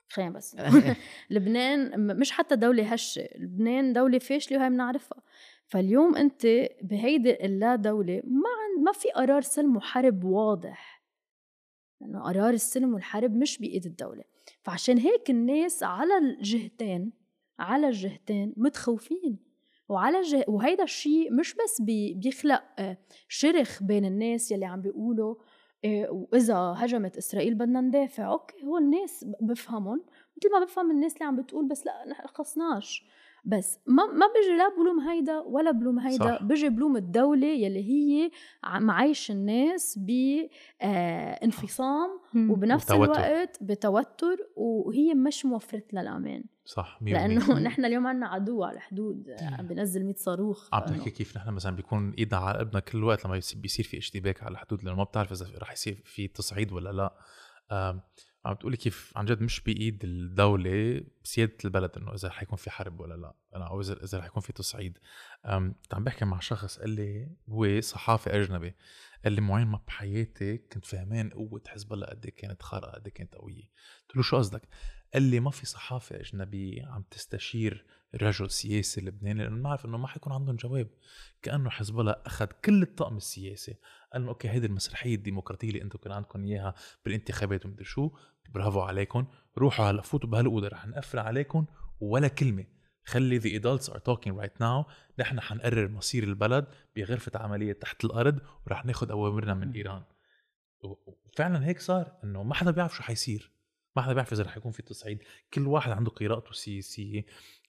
خلينا بس. <laughs> <laughs> لبنان مش حتى دولة هشة لبنان دولة فاشلة وهي بنعرفها. فاليوم أنت بهيدي اللا دولة ما عند ما في قرار سلم وحرب واضح. لأنه قرار السلم والحرب مش بإيد الدولة. فعشان هيك الناس على الجهتين على الجهتين متخوفين. وعلى جه... وهيدا الشيء مش بس بي... بيخلق آه، شرخ بين الناس يلي عم بيقولوا وإذا هجمت إسرائيل بدنا ندافع أوكي هو الناس بفهمهم مثل ما بفهم الناس اللي عم بتقول بس لا نحن خصناش بس ما ما بيجي لا بلوم هيدا ولا بلوم هيدا صح. بيجي بلوم الدولة يلي هي عم عايش الناس بانفصام مم. وبنفس وتوتر. الوقت بتوتر وهي مش موفرت لها الامان صح 100% لأنه <laughs> نحن اليوم عندنا عدو على الحدود عم بنزل 100 صاروخ عم تحكي كيف نحن مثلا بيكون إيدنا على قلبنا كل وقت لما يصير- بيصير في اشتباك على الحدود لأنه ما بتعرف إذا رح يصير في تصعيد ولا لا آم، عم تقولي كيف عن جد مش بإيد الدولة سيادة البلد إنه إذا رح يكون في حرب ولا لا أنا أو اذا إذا رح يكون في تصعيد. كنت عم بحكي مع شخص قال لي هو صحافي أجنبي قال لي معين ما بحياتي كنت فهمان قوة حزب الله قد إيه كانت خارقة قد إيه كانت قوية. قلت له شو قصدك؟ قال لي ما في صحافي اجنبي عم تستشير رجل سياسي لبناني لأنه بنعرف إنه ما حيكون عندهم جواب كأنه حزب الله أخذ كل الطقم السياسي. قال أوكي هيدي المسرحية الديمقراطية اللي أنتم كان عندكم إياها بالانتخابات ومدري شو برافو عليكم. روحوا هلا فوتوا بهالأوضة رح نقفل عليكم ولا كلمة. خلي the adults are talking right now. نحن حنقرر مصير البلد بغرفة عملية تحت الأرض ورح ناخذ أوامرنا من إيران. و- وفعلا هيك صار إنه ما حدا بيعرف شو حيصير. ما حدا بيعرف إذا رح يكون في تصعيد. كل واحد عنده قراءته السياسيه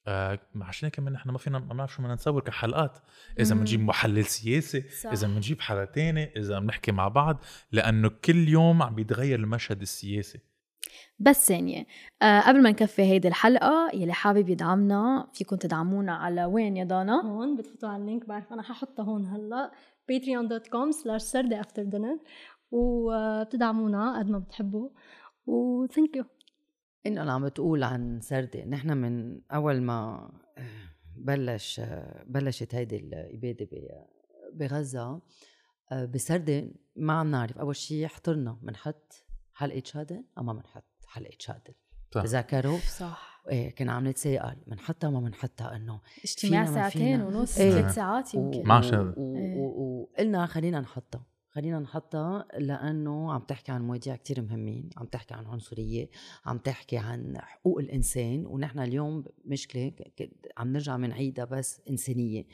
آه عشان هيك كمان نحن ما فينا ما بنعرف شو بدنا نصور كحلقات. إذا. بنجيب محلل سياسي صح. إذا بنجيب حدا تاني إذا بنحكي مع بعض لأنه كل يوم عم بيتغير المشهد السياسي. بس ثانية آه قبل ما نكفي هيدي الحلقة يلي حابب يدعمنا فيكم تدعمونا على وين يا دانا؟ هون بتفوتوا على اللينك بعرف أنا ححطها هون هلأ patreon.com slash سردة after dinner وبتدعمونا قد ما بتحبوا. و thank you. إنه أنا عم بتقول عن سردة نحن من أول ما آه، بلش آه، بلشت هيدي الإبادة بغزة آه، بسردة ما عم نعرف. أول شيء حضرنا بنحط حلقه شادن أو ما بنحط حلقه شادن صح. تذكروا؟ صح. إيه كنا عم نتساءل بنحطها ما بنحطها إنه اجتماع ساعتين. ونص. ثلاث ساعات يمكن. مع شادن. إيه. وقلنا خلينا نحطها خلينا نحطها لأنه عم تحكي عن مواضيع كتير مهمين عم تحكي عن عنصرية عم تحكي عن حقوق الإنسان ونحن اليوم مشكلة عم نرجع بنعيدها بس إنسانية.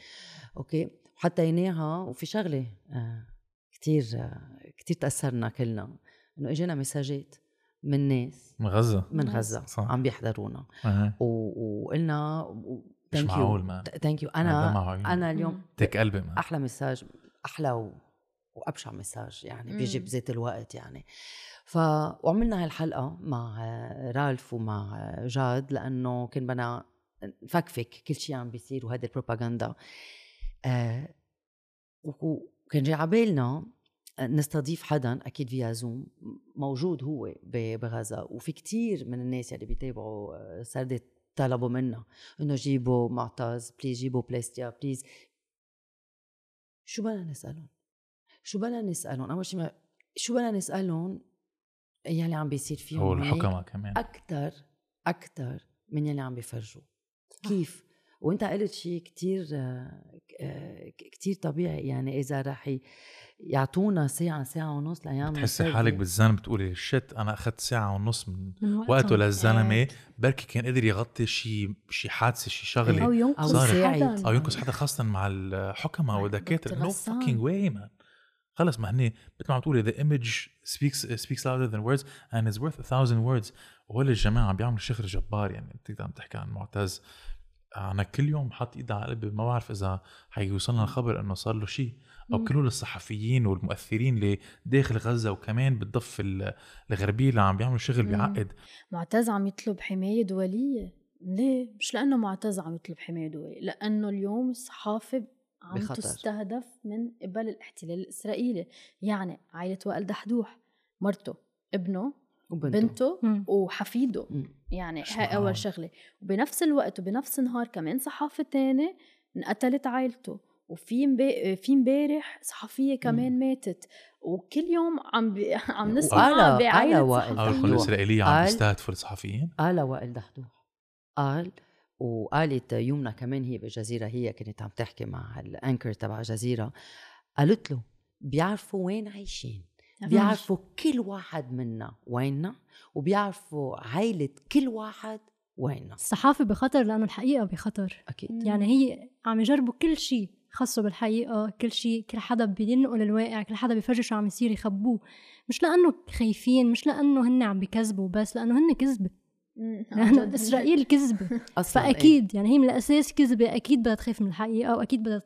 أوكي؟ حطيناها وفي شغلة آه كتير آه كتير تأثرنا كلنا. إنه اجانا مساجات من ناس من غزة من غزة صح. عم بيحضرونا أه. و- وقلنا مش معقول man thank you أنا. أنا اليوم تك قلبي man أحلى مساج أحلى و... وأبشع مساج يعني بيجي. بذات الوقت يعني ف وعملنا هالحلقة مع رالف ومع جاد لأنه كان بدنا نفكفك كل شيء عم بيصير وهذه البروباغندا آه وكان جاي على بالنا نستضيف حدا أكيد via Zoom موجود هو بغزة. وفي كتير من الناس اللي بيتابعوا آه، سردة طلبوا منا إنه جيبوا معتز please جيبوا بلستيا please شو بدنا نسألهم؟ شو بدنا نسألهم؟ أول شيء ما شو بدنا نسألهم يلي عم بيصير فيهم هو الحكمة كمان. أكثر أكثر من يلي عم بيفرجوا. كيف؟ وأنت قلت شيء كتير كتير طبيعي. يعني إذا رح يعطونا ساعة ساعة ونص لأيام بتحسي. حالك بالذنب بتقولي shit أنا أخذت ساعة ونص من من وقته. للزلمة. بركي كان قدر يغطي شيء شيء حادثة شيء أو شغلة. ينقذ صارت. حدا. أو ينقذ حدا خاصة مع الحكماء والدكاترة. no. fucking way man خلص ما هني مثل ما عم تقولي the image speaks speaks louder than words and is worth a thousand words. وهول الجماعة عم بيعملوا شغل جبار يعني انت عم تحكي عن معتز. أنا كل يوم حاط إيدي على قلبي ما بعرف إذا حيوصلنا الخبر إنه صار له شيء أو مم. كل الصحفيين والمؤثرين اللي داخل غزة وكمان بالضفه ال- الغربية اللي عم بيعملوا شغل. بيعقد معتز عم يطلب حماية دولية ليه؟ مش لأنه معتز عم يطلب حماية دولية لأنه اليوم الصحافة عم بخطر. تستهدف من قبل الاحتلال الإسرائيلي يعني عائلة وائل دحدوح مرته ابنه وبنته. بنته مم. وحفيده. مم. يعني هاي. أول شغلة. وبنفس الوقت وبنفس النهار كمان صحافة تاني انقتلت عائلته. وفي. في امبارح صحفية كمان ماتت. وكل يوم عم ب... عم نسمع صحفية القناه الاسرائيليه عم تستهدفوا الصحفيين؟ قال وائل دحدوح قال وقالت يمنى كمان هي بالجزيرة هي كانت عم تحكي مع الأنكر تبع الجزيرة قالت له بيعرفوا وين عايشين؟ بيعرفوا كل واحد منا ويننا وبيعرفوا عائلة كل واحد ويننا. الصحافة بخطر لأنه الحقيقة بخطر. أكيد. يعني هي عم يجربوا كل شيء خاصة بالحقيقة كل شيء كل حدا بينقل الواقع كل حدا بيفرجي شو عم يصير يخبوه. مش لأنه خايفين مش لأنه هن عم بيكذبوا بس لأنه هن كذبة. <laughs> لأنه إسرائيل كذبة. <laughs> أصلا فأكيد يعني هي من الأساس كذبة أكيد بدها تخاف من الحقيقة وأكيد بدها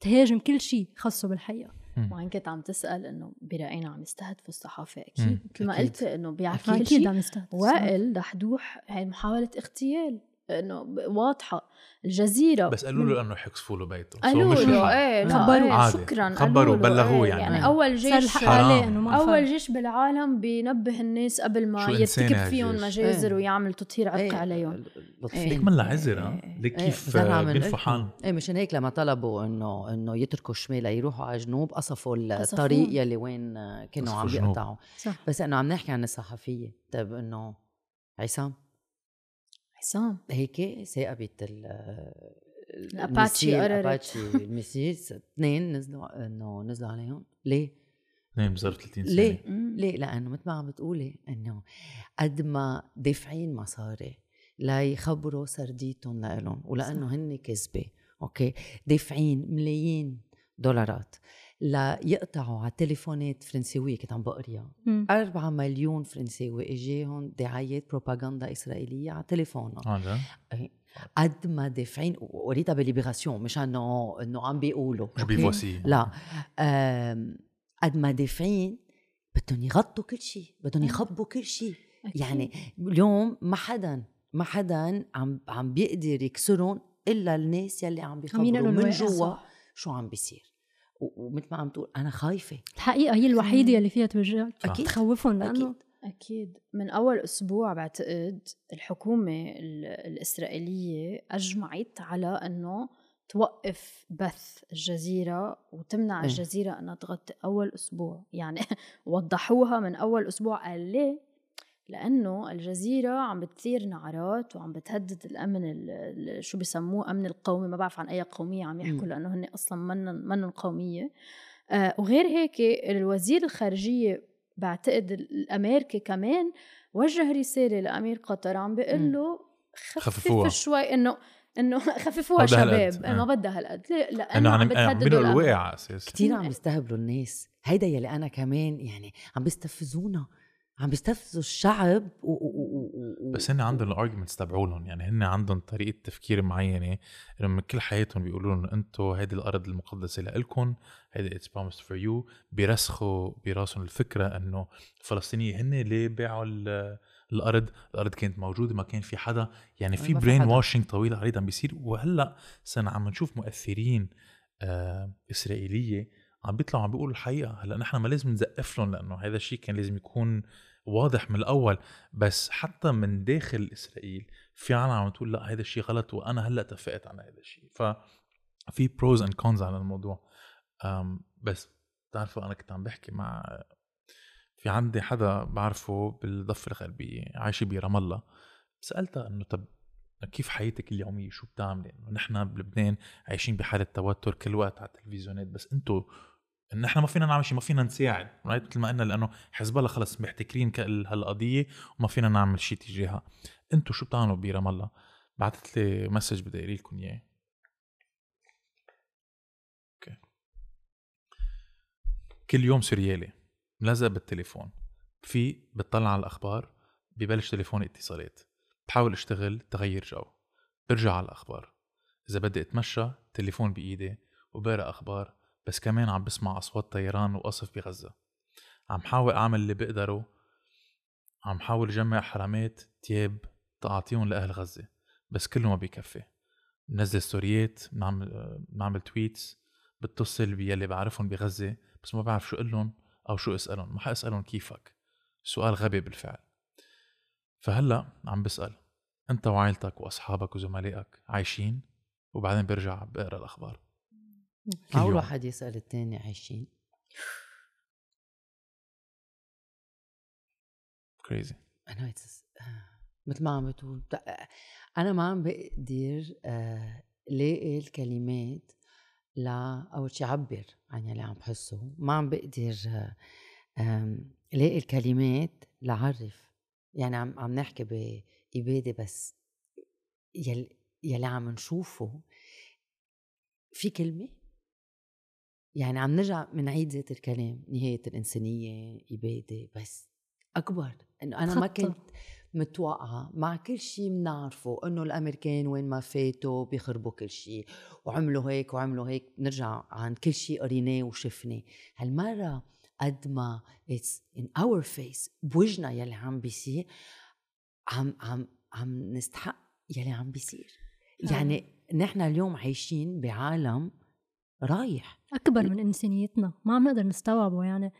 تهاجم كل شيء خاصة بالحقيقة. وعن كنت عم تسأل إنه براينا عم يستهدفوا الصحافة. أكيد مثل ما. قلت إنه بيعرفوا كل شيء عم يستهدف وائل دحدوح هي محاولة اغتيال إنه واضحة الجزيرة بس قالوا له إنه حيقصفوا له بيته قالوا له. إيه لا خبروه. إيه عادي. شكرا خبروا، بلغوه إيه، يعني. يعني. أول صار جيش ما أول. جيش بالعالم بينبه الناس قبل ما يرتكب فيهم. مجازر إيه. ويعمل تطهير عرق عليهم هيك منا عذر إيه، ها. ليك إيه، كيف زرعة آه، من بينفوا إلكم. حالهم إيه مشان هيك لما طلبوا إنه إنه يتركوا الشمال ليروحوا على جنوب قصفوا. الطريق يلي وين كانوا عم. يقطعوا صح بس إنه عم نحكي عن الصحفية طيب إنه عصام حسام هيك ثاقبت ال الأباتشي الميسيل- قررت. الاباتشي الميسيل اثنين نزلوا إنه نزلوا عليهم ليه؟ اثنين بظرف 30 سنه ليه؟ ليه؟ لأنه مثل ما عم بتقولي إنه قد ما دافعين مصاري ليخبروا سرديتهم لإلهم ولأنه هن كذبة أوكي دافعين ملايين دولارات ليقطعوا على تليفونات فرنساوية كنت عم بقريها مم. 4 مليون فرنساوي إجاهم دعايات بروباغندا إسرائيلية على تليفونهم آه جد؟ قد ما دافعين وقريتها بليبراسيون مش إنه إنه عم بيقولوا؟ بيفوسي لا قد ما دافعين بدهم يغطوا كل شيء بدهم يخبوا كل شيء. يعني اليوم ما حدا ما حدا عم عم بيقدر يكسرهم إلا الناس يلي عم بيخبروا من جوا. شو عم بيصير ومثل ما عم تقول أنا خايفة الحقيقة هي الوحيدة يلي فيها توجهك أكيد. تخوفهم لأنه أكيد أكيد من أول أسبوع بعتقد الحكومة ال- الإسرائيلية أجمعت على أنه توقف بث الجزيرة وتمنع إيه. الجزيرة أنها تغطي أول أسبوع يعني <laughs> وضحوها من أول أسبوع قال ليه؟ لأنه الجزيرة عم بتثير نعرات وعم بتهدد الأمن ال- ال- شو بسموه أمن القومي ما بعرف عن أي قومية عم يحكوا. لأنه هن أصلا منن منن قومية آه وغير هيك الوزير الخارجية بعتقد الأمريكي كمان وجه رسالة لأمير قطر عم بيقول. له خففوها. خفف شوي انه إنه <laughs> خففوها. شباب آه. ما بدها هالقد ليه؟ لأنه إنه عم عم بتهددوا. الواقع على أساس كثير. عم بيستهبلوا الناس هيدا يلي أنا كمان يعني عم بيستفزونا عم بيستفزوا الشعب و... و... و... بس هن عندهم ال arguments تبعولهم. يعني هن عندهم طريقة تفكير معينة. انه من كل حياتهم بيقولوا لهم أنتم هيدي الأرض المقدسة لإلكم هيدي it's promised for you بيرسخوا براسهم الفكرة إنه الفلسطينيين هن اللي باعوا ال- الأرض. الأرض كانت موجودة ما كان في حدا. يعني في brainwashing طويل عريض عم بيصير. وهلأ صرنا عم نشوف مؤثرين آه إسرائيلية عم بيطلعوا عم بيقولوا الحقيقة. هلأ نحن ما لازم نزقف لهم لأنه هذا الشيء كان لازم يكون واضح من الأول بس حتى من داخل إسرائيل في عالم عم تقول لا هذا الشيء غلط وأنا هلأ اتفقت على هذا الشيء ف في pros and cons على الموضوع. بس بتعرفوا أنا كنت عم بحكي مع في عندي حدا بعرفه بالضفة الغربية عايشه برام الله. سالتها إنه طب كيف حياتك اليومية؟ شو بتعملي؟ إنه نحن بلبنان عايشين بحالة توتر كل وقت على التلفزيونات بس أنتم نحن ما فينا نعمل شيء ما فينا نساعد right مثل ما قلنا لأنه حزب الله خلص محتكرين هالقضية وما فينا نعمل شيء تجاهها. أنتم شو بتعملوا برام الله؟ بعثت لي message بدي أقرا لكم إياه. أوكي. كل يوم سوريالي ملزق بالتليفون. في بتطلع على الأخبار ببلش تليفوني اتصالات. بحاول أشتغل تغير جو. برجع على الأخبار. إذا بدي أتمشى تليفون بإيدي وبقرأ أخبار. بس كمان عم بسمع أصوات طيران وقصف بغزة. عم حاول أعمل اللي بقدره. عم حاول جمع حرامات تياب تعطيهم لأهل غزة بس كله ما بيكفي. بنزل stories بنعمل بنعمل tweets بتصل بيلي بعرفهم بغزة بس ما بعرف شو قلهم أو شو أسألهم. ما ح اسألهم كيفك. سؤال غبي بالفعل. فهلأ عم بسأل أنت وعائلتك وأصحابك وزملائك عايشين؟ وبعدين برجع بقرأ الأخبار. كل معقول. واحد يسأل الثاني عايشين. كريزي أنا مثل ما عم بتقول. بتق- أنا ما عم بقدر آه، لاقي الكلمات لا أول شي عبر عن يلي عم بحسه. ما عم بقدر آه، لاقي الكلمات لعرف يعني عم عم نحكي بإبادة بس يلي يلي عم نشوفه في كلمة يعني عم نرجع منعيد ذات الكلام نهاية الإنسانية إبادة بس أكبر إنه أنا ما. كنت متوقعة مع كل شيء بنعرفه إنه الأمريكان وين ما فاتوا بيخربوا كل شيء وعملوا هيك وعملوا هيك نرجع عن كل شيء قريناه وشفناه. هالمرة قد ما it's in our face بوجنا يلي عم بيصير عم عم عم نستحق يلي عم بيصير. يعني نحن اليوم عايشين بعالم رايح. أكبر من إنسانيتنا. ما عم نقدر نستوعبه. يعني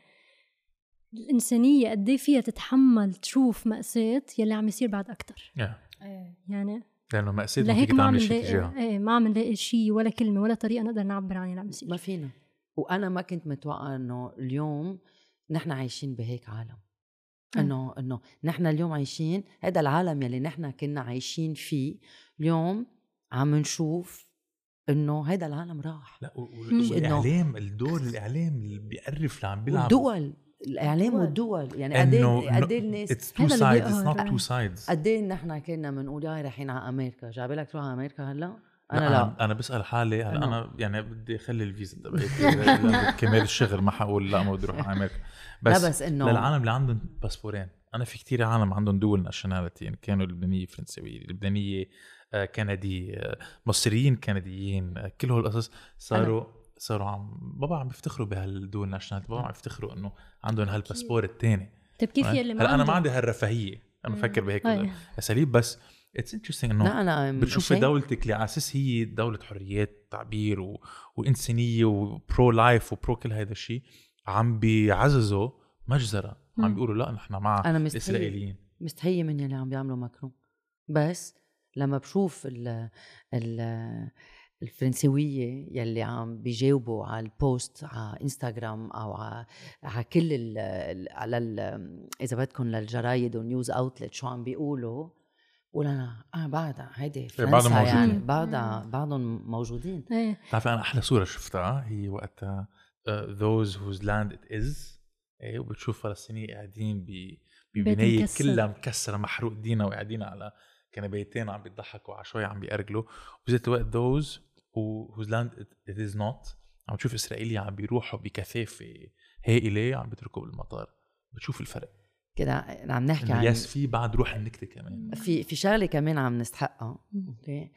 الإنسانية قد إيه فيها تتحمل تشوف مأساة يلي عم يصير بعد أكثر yeah. يعني لأنه مأساة ما لهيك ما عم نلاقي إيه ما عم نلاقي شيء ولا كلمة ولا طريقة نقدر نعبر عن اللي عم يصير. ما فينا. وأنا ما كنت متوقعه إنه اليوم نحن عايشين بهيك عالم. أه. إنه إنه نحن اليوم عايشين هذا العالم يلي نحن كنا عايشين فيه اليوم عم نشوف إنه هذا العالم راح. لا. والإعلام الدور الإعلام اللي بيعرف اللي عم بيلعب والدول الإعلام الدول. والدول. يعني قد إيه قد إيه الناس it's two sides it's. not two sides قد إيه نحن كنا بنقول يا رايحين على أمريكا. جاي لك تروح على أمريكا هلأ؟ أنا لا لا. أنا أنا بسأل حالي هلأ أنا. يعني بدي أخلي الفيزا تبعتي <laughs> كرمال الشغل ما حقول لا ما بدي أروح على أمريكا. بس, لا بس إنه للعالم اللي عندهم باسبورين. أنا في كتير عالم عندهم dual nationality يعني كانوا لبنانية فرنسويه لبنانية آه، مصريين كنديين كل هول القصص صاروا صاروا عم بابا عم بيفتخروا بهال dual nationality بابا عم يفتخروا إنه عندهم هالباسبور الثاني طيب كيف يلي ما هلأ أنا ما؟ عندي هالرفاهية أنا. بفكر بهيك. أساليب بس it's interesting إنه لا أنا بتشوفي. دولتك اللي على أساس هي دولة حريات تعبير و... وإنسانية و pro-life و pro كل هذا الشيء عم بيعززوا مجزرة عم. بيقولوا لا نحن مع أنا مستحيل الاسرائيليين مستحية من يلي عم بيعملوا ماكرون بس لما بشوف ال ال الفرنسوية يلي عم بيجاوبوا على ال post على انستغرام أو على, على كل ال على ال إذا بدكم للجرايد وال news outlet شو عم بيقولوا بقول أنا آه بعدها هيدي إيه، فرنسا يعني موجودين. بعدها بعدهم موجودين إيه بتعرفي أنا أحلى صورة شفتها هي وقتها whose land it is إيه وبتشوف فلسطينيين قاعدين ببناية. كلها مكسرة محروق دينها وقاعدين على كنبيتين عم بيضحكوا على شوي عم بيأرجلوا. وبذات الوقت those who, whose land it, it is not عم تشوف إسرائيلي عم بيروحوا بكثافة هائلة عم بيتركوا بالمطار. بتشوف الفرق. كده عم نحكي عن yes في بعد روح النكتة كمان. في في شغلة كمان عم نستحقها. أوكي؟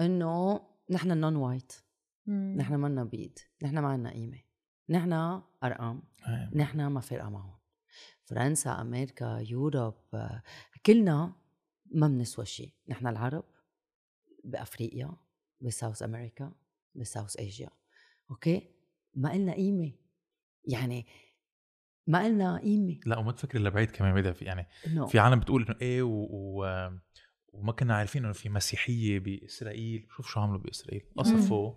إنه نحن non-white. نحن مالنا بيد نحن ما عنا قيمة. نحن أرقام. إيه. نحن ما فارقه معهم. فرنسا أمريكا يوروب آه، كلنا ما بنسوى شيء نحن العرب بأفريقيا بساوث أمريكا بساوث إيجيا. أوكي؟ ما إلنا قيمة. يعني ما إلنا قيمة. لا وما تفكري لبعيد كمان بدها في يعني إنه في عالم بتقول إنه إيه و... و... وما كنا عارفين إنه في مسيحية بإسرائيل. شوف شو عملوا بإسرائيل. قصفوا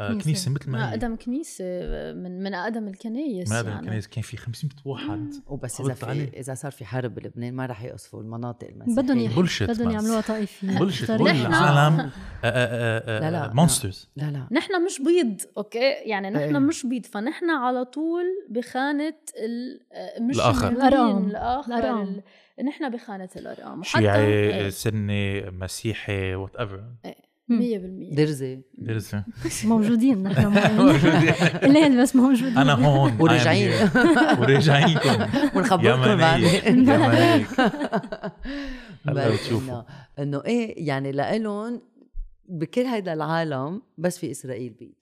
آه كنيسة. كنيسة مثل ما هي أقدم كنيسة من من أقدم الكنايس ما أدري يعني. الكنيسة كان في 500 واحد وبس إذا عليه. في إذا صار في حرب بلبنان ما رح يقصفوا المناطق المسيحية بدهم يح- bullshit بدهم. يعملوها طائفية طريقة. كل نحن- العالم لا، لا. monsters لا لا نحن مش بيض أوكي يعني نحن إيه. مش بيض فنحن على طول بخانة ال آه، مش. الآخر الأرقام. ال- نحن بخانة الأرقام وحتى شيعي إيه، سني مسيحي whatever 100% درزي <laughs> موجودين <laughs> نحن معين. موجودين. <laughs> الليل بس موجودين. أنا هون وراجعين. وراجعينكم. ونخبركم بعد يمنية يمنية هلا بس بتشوفوا. إنه إيه يعني لإلهم بكل هيدا العالم بس في إسرائيل بيد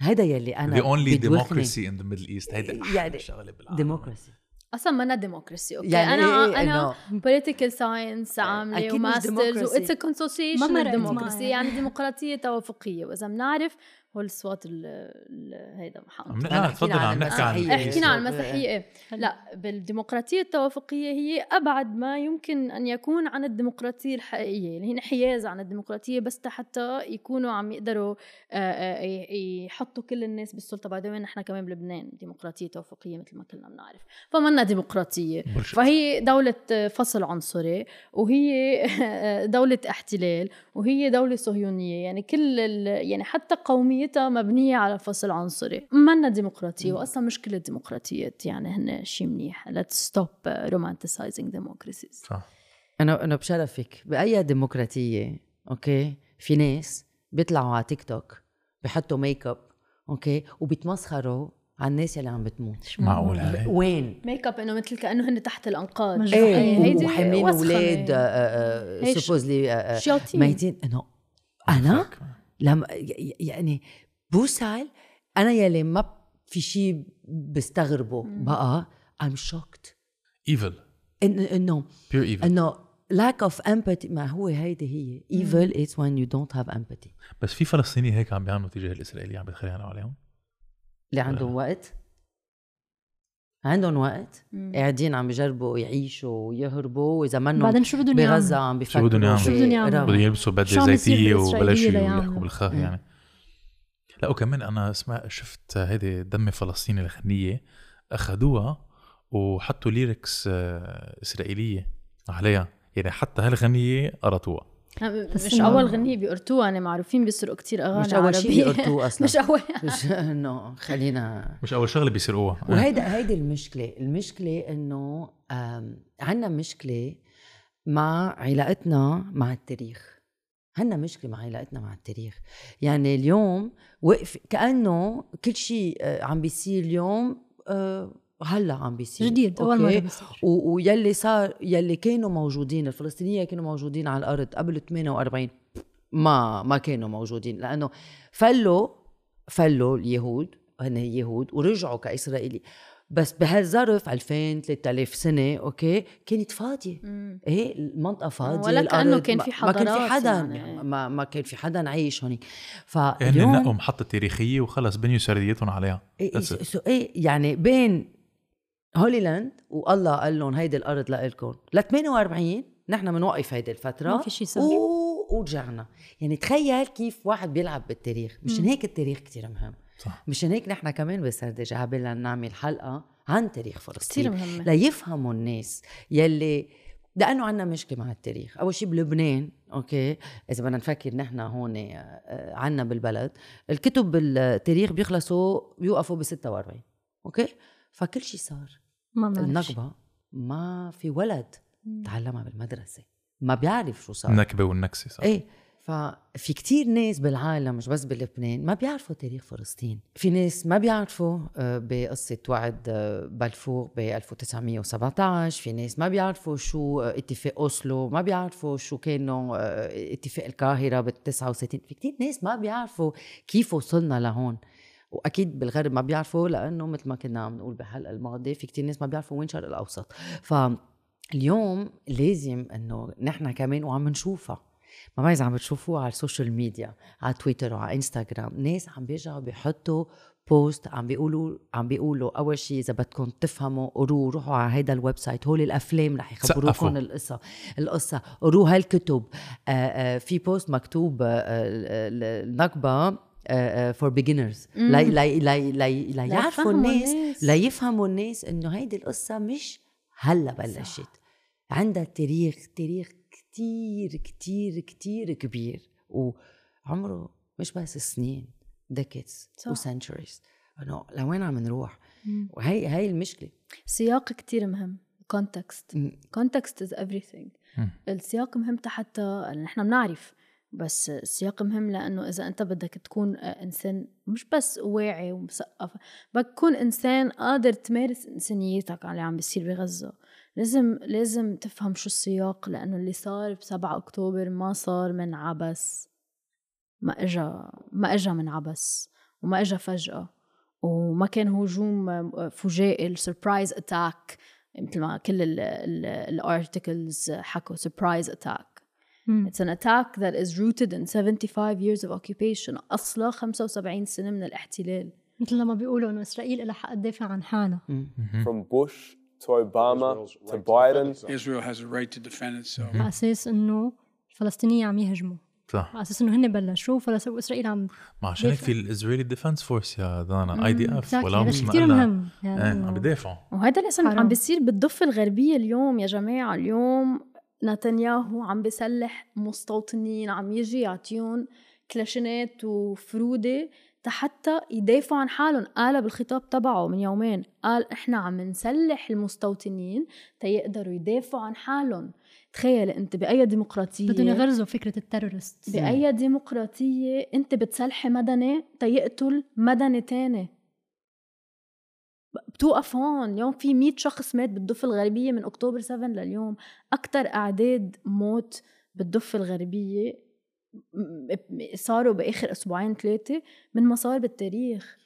هيدا يلي أنا the only democracy in the Middle East. هيدا يعني يعني شغلة بالعالم. ديموكراسي أصلا منا ديموكراسي أوكي يعني أنا إيه أنا إنه بوليتيكال ساينس عاملة وماسترز. واتس كونسوسيشن ديموكراسي. يعني ديمقراطية توافقية وإذا بنعرف هو الصوت ال- ال- هيدا محمد لا تفضل عم نحكي عن المسيحية. حكينا عن. المسيحية إيه. لا بالديمقراطية التوافقية هي أبعد ما يمكن أن يكون عن الديمقراطية الحقيقية اللي هي انحياز عن الديمقراطية بس حتى يكونوا عم يقدروا آه، آه، يحطوا كل الناس بالسلطة بعد وين نحن كمان بلبنان ديمقراطية توافقية مثل ما كلنا بنعرف فمنا ديمقراطية Bullshit. فهي دولة فصل عنصري وهي دولة احتلال وهي دولة صهيونية يعني كل ال- يعني حتى قوميتها مبنية على فصل عنصري. منا ديمقراطية وأصلا مش كل الديمقراطيات يعني هن شيء منيح. Let's stop romanticizing democracies. صح. أنا أنا بشرفك بأي ديمقراطية أوكي؟ في ناس بيطلعوا على تيك توك بحطوا ميك اب أوكي؟ وبيتمسخروا على الناس اللي عم بتموت. معقول هاي وين؟ ميك اب إنه مثل كأنه هن تحت الأنقاض. مجروحين. إيه هيدي وحاملين أولاد. هي ش- supposedly شياطين. ميتين. إنه أنا؟ لما يعني بوصل أنا يلي ما في شيء بستغربه. بقى I'm shocked. evil إن- إنه pure evil إنه lack of empathy. ما هو هيدي هي. evil is when you don't have empathy. بس في فلسطيني هيك عم بيعملوا تجاه الإسرائيلي عم بيتخيلوا عليهم؟ اللي عندهم وقت. عندهم وقت مم. قاعدين عم بيجربوا يعيشوا ويهربوا وإذا منهم بعدين شو بدهم يعملوا؟ بغزة عم بيفكروا بدهم يعملوا؟ شو بدهم يعملوا؟ بدهم يلبسوا بدلة شو زيتية وبلشوا؟ يحكوا بالخ مم. يعني لا وكمان أنا اسمع شفت هيدي دمي فلسطيني الغنية أخذوها وحطوا ليركس آه، إسرائيلية عليها يعني حتى هالغنية قرطوها مش أول غنية بيقرطوها يعني معروفين بيسرقوا كتير أغاني مش أول شيء عربية. بيقرطوه <laughs> أصلا. مش أول <laughs> مش <laughs> إنه خلينا مش أول شغلة بيسرقوها وهيدا هيدي المشكلة المشكلة إنه عندنا مشكلة مع علاقتنا مع التاريخ. عندنا مشكلة مع علاقتنا مع التاريخ. يعني اليوم وقف كأنه كل شيء آه، عم بيصير اليوم آه، هلا عم بيصير جديد أول okay؟ مره بيصير و- ويلي صار يلي كانوا موجودين الفلسطينيين كانوا موجودين على الأرض قبل 48 ما ما كانوا موجودين لأنه فلوا فلوا اليهود هن يهود ورجعوا كإسرائيلي بس بهالظرف 2000 3000 سنة okay كانت فاضية. إيه المنطقة فاضية ولا الأرض كان ما- في ما كان في حضارات حدا يعني. ما, ما كان في حدا عايش هونيك هن فاليوم نقوا محطة تاريخية وخلص بنيوا سرديتهم عليها إيه That's it. سو إيه يعني بين holy land والله قال لهم هيدي الأرض لإلكم. ل 48 نحن بنوقف هيدي الفترة. ما في شي صار. و... ورجعنا. يعني تخيل كيف واحد بيلعب بالتاريخ. مشان هيك التاريخ كتير مهم. صح. مشان هيك نحن كمان بسردة عبالنا نعمل حلقة عن تاريخ كتير فلسطين مهمة. ليفهموا الناس يلي لأنه عندنا مشكلة مع التاريخ. أول شيء بلبنان okay؟ إذا بدنا نفكر نحن هون آه، عنا بالبلد الكتب بالتاريخ بيخلصوا بيوقفوا ب 46 okay؟ فكل شيء صار. ما بنعرف شي. النكبه ما في ولد تعلمها بالمدرسة ما بيعرف شو صار. النكبة والنكسة صح. إيه ففي كتير ناس بالعالم مش بس بلبنان ما بيعرفوا تاريخ فلسطين. في ناس ما بيعرفوا آه، بقصة وعد آه، بلفور ب 1917 في ناس ما بيعرفوا شو آه، اتفاق أوسلو ما بيعرفوا شو كانوا اتفاق القاهرة بال 69 في كتير ناس ما بيعرفوا كيف وصلنا لهون. وأكيد بالغرب ما بيعرفوا لأنه مثل ما كنا عم نقول بالحلقة الماضيه في كتير ناس ما بيعرفوا وين الشرق الأوسط. فاليوم لازم إنه نحن كمان وعم نشوفها. ما بعرف إذا عم بتشوفوها على ال social media على تويتر وعلى انستغرام ناس عم بيرجعوا بيحطوا post عم بيقولوا عم بيقولوا أول شيء إذا بدكم تفهموا قروا روحوا على هيدا ال website. هول الأفلام رح يخبروكم. القصة القصة. قروا هالكتب. في post مكتوب النكبه for beginners مم. لا لا لا لا لا يعرفوا ليفهموا الناس الناس. لا يفهموا الناس إنه هيدي القصة مش هلا بلشت عندها تاريخ تاريخ كتير كتير كتير كبير وعمره مش بس سنين decades صح. و centuries إنه لوين عم نروح. وهي هي المشكلة سياق كتير مهم context م- context is everything. السياق مهم حتى نحن بنعرف بس السياق مهم لأنه إذا أنت بدك تكون إنسان مش بس واعي ومثقف بدك تكون إنسان قادر تمارس إنسانيتك على اللي عم بيصير بغزة. لازم لازم تفهم شو السياق لأنه اللي صار ب 7 أكتوبر ما صار من عبث ما اجى ما اجى من عبس وما اجى فجأة وما كان هجوم فجائي ال surprise attack مثل ما كل ال articles حكوا surprise attack مم. It's an attack that is rooted in 75 years of occupation أصلا 75 سنة من الاحتلال مثل لما بيقولوا إنه إسرائيل لها حق تدافع عن حالها From Bush to Obama to Biden. Israel has a right to defend itself. على أساس إنه الفلسطينيين عم يهجموا صح على أساس إنه هن بلشوا فلس- وإسرائيل عم ما عشان هيك. في ال Israeli Defense Force يا دانا IDF. ولا مش كثير. مهم يعني إيه إنه عم بدافعوا وهذا اللي عم. بيصير بالضفة الغربية اليوم يا جماعة اليوم نتنياهو عم بيسلح مستوطنين عم يجي يعطيهم كلاشينات وفرودة حتى يدافعوا عن حالهم. قال بالخطاب تبعه من يومين قال إحنا عم نسلح المستوطنين تيقدروا يدافعوا عن حالهم. تخيل أنت بأي ديمقراطية بدهم يغرزوا فكرة ال terrorist بأي ديمقراطية أنت بتسلحي مدني تيقتل مدني تاني. بتوقف هون اليوم في 100 شخص مات بالضفة الغربية من أكتوبر 7 لليوم. أكتر أعداد موت بالضفة الغربية صاروا بآخر أسبوعين ثلاثة من ما صار بالتاريخ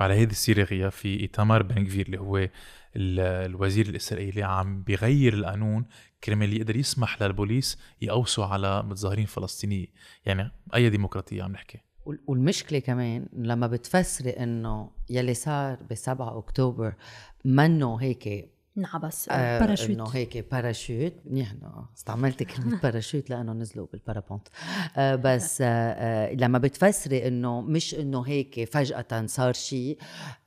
وعلى هيدي السيره غياب في ايتامار بن كفير اللي هو ال- الوزير الاسرائيلي عم بيغير القانون كرمال يقدر يسمح للبوليس يقوسوا على متظاهرين فلسطينيين يعني اي ديمقراطيه عم نحكي والمشكلة كمان لما بتفسري إنه يلي صار ب 7 أكتوبر منه هيك انكبس آه باراشوت. إنه هيك باراشوت. منيح إنه استعملت كلمة باراشوت لأنه نزلوا بال parapente. آه بس آه لما بتفسري إنه مش إنه هيك فجأة صار شيء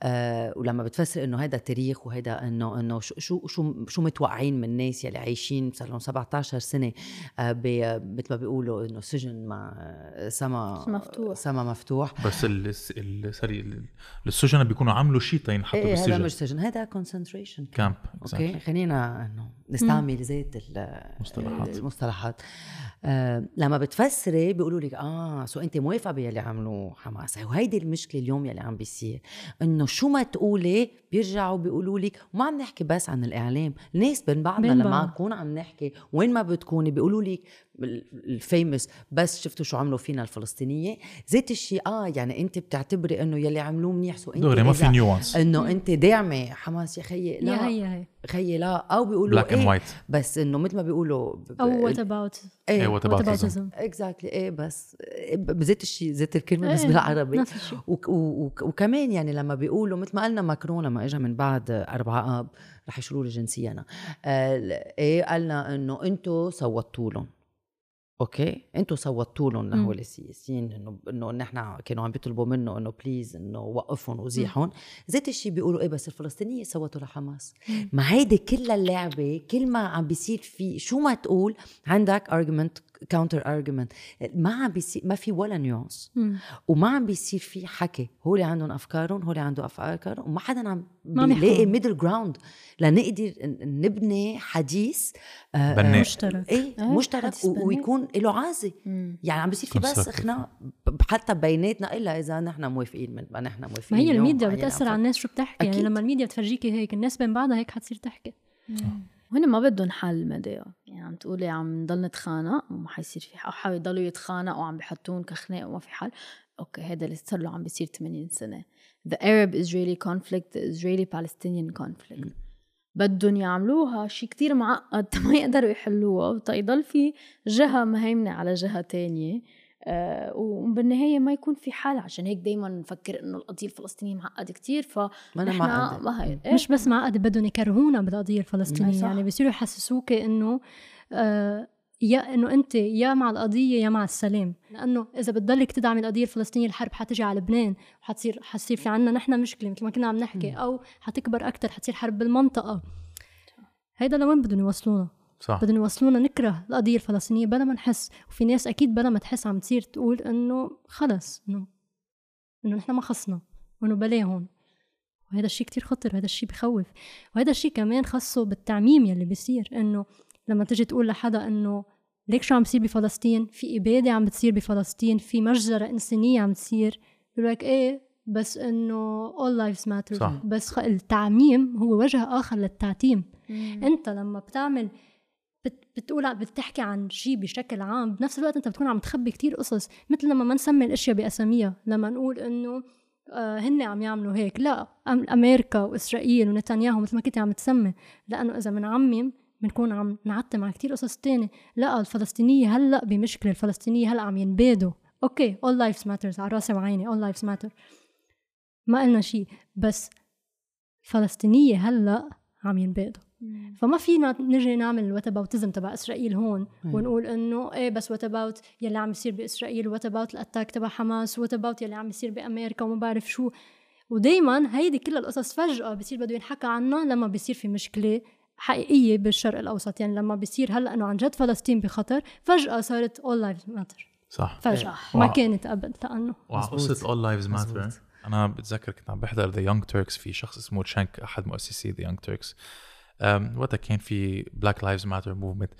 آه ولما بتفسري إنه هذا تاريخ وهذا إنه إنه شو شو شو, شو متوقعين من الناس يلي عايشين صار لهم 17 سنة آه ب- مثل ما بيقولوا إنه سجن مع آه، سما مفتوح. سما مفتوح. بس ال ال sorry ال- السجناء بيكونوا عملوا شيء تينحطوا هذا بالسجن. مش سجن هذا كونسنتريشن كامب أوكي خلينا إنه نستعمل ذات ال- مصطلحات. المصطلحات. آه لما بتفسري بيقولوا لك آه so أنت موافقة باللي عملوه حماس. وهيدي المشكلة اليوم يلي عم بيصير إنه شو ما تقولي بيرجعوا بيقولوا لك وما عم نحكي بس عن الإعلام. الناس بين بعضنا بين لما. نكون عم نحكي وين ما بتكوني بيقولوا لك ال famous بس شفتوا شو عملوا فينا الفلسطينية؟ زيت الشيء آه يعني أنت بتعتبري إنه يلي عملوه منيح so أنت دغري ما في nuance إنه أنت داعمة حماس. يا خيي لا. يا هي هي خيي لا أو بيقولوا and إيه white. بس إنه مثل ما بيقولوا أو what about إيه، إيه what about exactly إيه بس إيه، بزيت الشيء زيت الكلمة بس إيه، بالعربي. نفس الشيء. وكمان يعني لما بيقولوا مثل ما قلنا ماكرون لما اجى من بعد أربعة أب رح يشيلوا لي جنسينا آه إيه قالنا إنه أنتم صوتوا لهم okay؟ أنتم صوتوا لهم. لهول السياسيين إنه إنه نحن كانوا عم بيطلبوا منه إنه please إنه وقفهم وزيحهم. زيت الشيء بيقولوا إيه بس الفلسطينيه صوتوا لحماس. ما هيدي كل اللعبة كل ما عم بيصير في شو ما تقول عندك argument counter argument ما عم بيصير ما في ولا nuance. وما عم بيصير في حكي هول عندهم أفكارهم هول عندهم أفكارهم وما حدا عم ما عم بيلاقي. middle ground لنقدر نبني حديث آه، بناء. آه، مشترك. إيه إيه، مشترك بناء. ويكون له عازه. يعني عم بيصير في بس. خناق حتى بيناتنا إلا إذا نحن موافقين من ما نحن ما موافقين هي اليوم الميديا اللي بتأثر على الناس شو بتحكي يعني أكيد. لما الميديا بتفرجيكي هيك الناس بين بعضها هيك حتصير تحكي هن ما بدهم حل مدايا يعني عم تقولي عم نضل نتخانق وما حيصير في حل أو حيضلوا يتخانقوا وعم بيحطون كخناق وما في حل. okay هذا اللي صار له عم بيصير 80 سنة. The Arab Israeli conflict the Israeli Palestinian conflict. بدهم يعملوها شيء كتير معقد <laughs> ما يقدروا يحلوها. وتيضل في جهة مهيمنة على جهة تانية. آه وبالنهاية ما يكون في حل. عشان هيك دايما نفكر إنه القضية الفلسطينية معقدة كتير. ف ما هي إيه؟ مش بس معقد بدهم يكرهونا بالقضية الفلسطينية. يعني بيصيروا يحسسوك إنه يا إنه أنت يا مع القضية يا مع السلام. لأنه إذا بتضلك تدعمي القضية الفلسطينية الحرب حتجي على لبنان وحتصير حتصير في عنا نحن مشكلة مثل ما كنا عم نحكي أو حتكبر أكثر حتصير حرب بالمنطقة. هيدا لوين بدهم يوصلونا؟ صح. بدهم يوصلونا نكره القضية الفلسطينية بلا ما نحس. وفي ناس أكيد بلا ما تحس عم تصير تقول إنه خلص انه إنه نحن ما خصنا وانه بلاهم وهذا الشيء كتير خطر وهذا الشيء بخوف. وهذا الشيء كمان خاصه بالتعميم يلي بيصير إنه لما تجي تقول لحدا إنه ليك شو عم بيصير بفلسطين؟ في إبادة عم بتصير بفلسطين في مجزره انسانيه عم تصير بيقول لك إيه بس إنه all lives matter. صح. بس التعميم هو وجه آخر للتعتيم. أنت لما بتعمل بت بتقول بتحكي عن شيء بشكل عام بنفس الوقت أنت بتكون عم تخبي كتير قصص. مثل لما ما نسمي الأشياء بأساميها. لما نقول إنه آه هن عم يعملوا هيك. لا أم- أمريكا وإسرائيل ونتنياهو مثل ما كنت عم تسمي. لأنه إذا بنعمم بنكون عم نعتم على كتير قصص تاني. لا الفلسطينية هلأ بمشكلة. الفلسطينية هلأ عم ينبادوا. okay all lives matters على رأسي وعيني all lives matter. ما قلنا شيء بس الفلسطينية هلأ عم ينبادوا. فما فينا نجي نعمل whataboutism تبع إسرائيل هون مم. ونقول إنه إيه بس what about يلي عم يصير بإسرائيل؟ what about ال attack تبع حماس؟ what about يلي عم يصير بأمريكا؟ وما بعرف شو. ودائما هيدي كل القصص فجأة بصير بده ينحكى عنها لما بصير في مشكلة حقيقية بالشرق الأوسط يعني لما بصير هلأ إنه عن جد فلسطين بخطر فجأة صارت all lives matter. صح. فجأة. إيه. ما كانت قبل لأنه. وعلى قصة All Lives Matter. مزبوط. أنا بتذكر كنت عم بحضر The Young Turks في شخص اسمه تشانك أحد مؤسسي The Young Turks وقتها كان في Black Lives Matter movement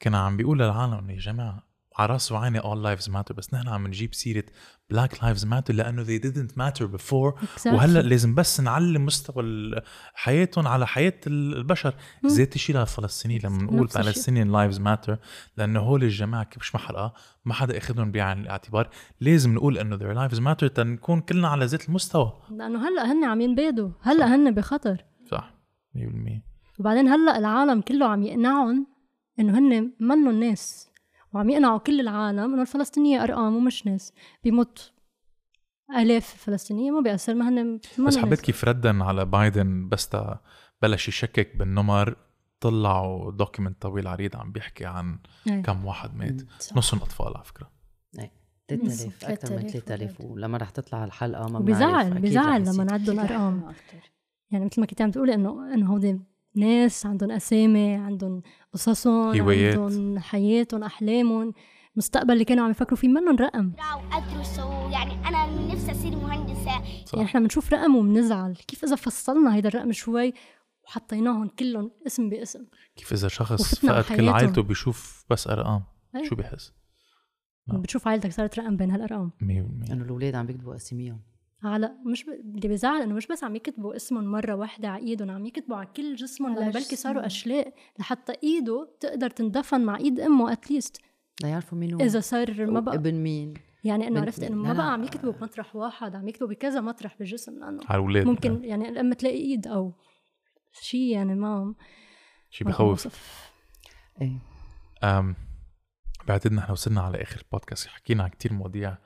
كان عم بيقول للعالم إنه يا جماعة على رأس وعيني all lives matter بس نحن عم نجيب سيرة black lives matter لأنه they didn't matter before. Exactly. وهلأ لازم بس نعلم مستوى حياتهم على حياة ال- البشر. ذات الشيء للفلسطينيين لما نقول. Palestinian lives matter لأنه هول الجماعة كيف مش محرقة؟ ما حدا أخذهم بعين الاعتبار لازم نقول إنه their lives matter تنكون كلنا على ذات المستوى. لأنه هلأ هن عم ينبادوا. هلأ هن بخطر. صح 100% وبعدين هلأ العالم كله عم يقنعهم إنه هن منهم ناس. وعم يقنعوا كل العالم إنه الفلسطينية أرقام ومش ناس بيموت آلاف فلسطينية ما بيأثر ما هن بس حبيت. كيف ردا على بايدن بس تا بلش يشكك بالنمر طلعوا دوكيمنت طويل عريض عم بيحكي عن إيه. كم واحد مات. نصهم اطفال على فكرة إيه. 3000 نصف، أكثر من 3000 3000 ولما رح تطلع الحلقة ما بيزعل يصير. لما نعدهم أكيد رح أرقام يكونوا أكتر. يعني مثل ما كنت عم تقولي انه إنه هودي ناس عندهم أسامي عندهم قصصهم هوايات. عندهم حياتهم أحلامهم المستقبل اللي كانوا عم يفكروا فيه منهم رقم. وادرس يعني أنا نفسي أصير مهندسة. يعني إحنا بنشوف رقم وبنزعل. كيف إذا فصلنا هيدا الرقم شوي وحطيناهم كلهم اسم باسم. كيف إذا شخص فقد كل. عائلته بيشوف بس أرقام. أي. شو بيحس؟ بتشوف عائلتك صارت رقم بين هالأرقام. 100% انه الأولاد عم بيكتبوا أساميهم. على مش ب... اللي بيزعل انه مش بس عم يكتبوا اسمهم مرة واحدة على إيدهم عم يكتبوا على كل جسمهم لأنه بلكي. صاروا أشلاء لحتى إيده تقدر تندفن مع إيد أمه اتليست ليعرفوا مين هو. إذا صار ما بقى ابن مين. يعني إنه عرفت إنه لا، ما لا. بقى عم يكتبوا بمطرح واحد عم يكتبوا بكذا مطرح بالجسم لأنه على ممكن يعني الام تلاقي إيد أو شيء يعني ما شيء بخوف. إيه. أم بعتقد نحن وصلنا على آخر البودكاست حكينا عن كتير مواضيع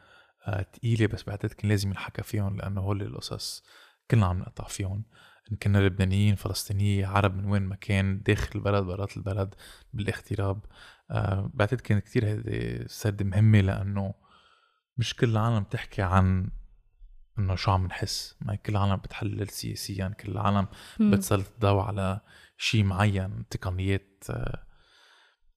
تقيلة بس بعتقد كان لازم ينحكى فيهم لأنه هول القصص كلنا عم نقطع فيهم. إن كنا لبنانيين فلسطينيين عرب من وين ما كان داخل البلد برات البلد بالاغتراب. آه، بعتقد كانت كتير هيدي سردة مهمة لأنه مش كل العالم تحكي عن إنه شو عم نحس. ما كل العالم بتحلل سياسيا كل العالم. بتسلط الضوء على شيء معين تقنيات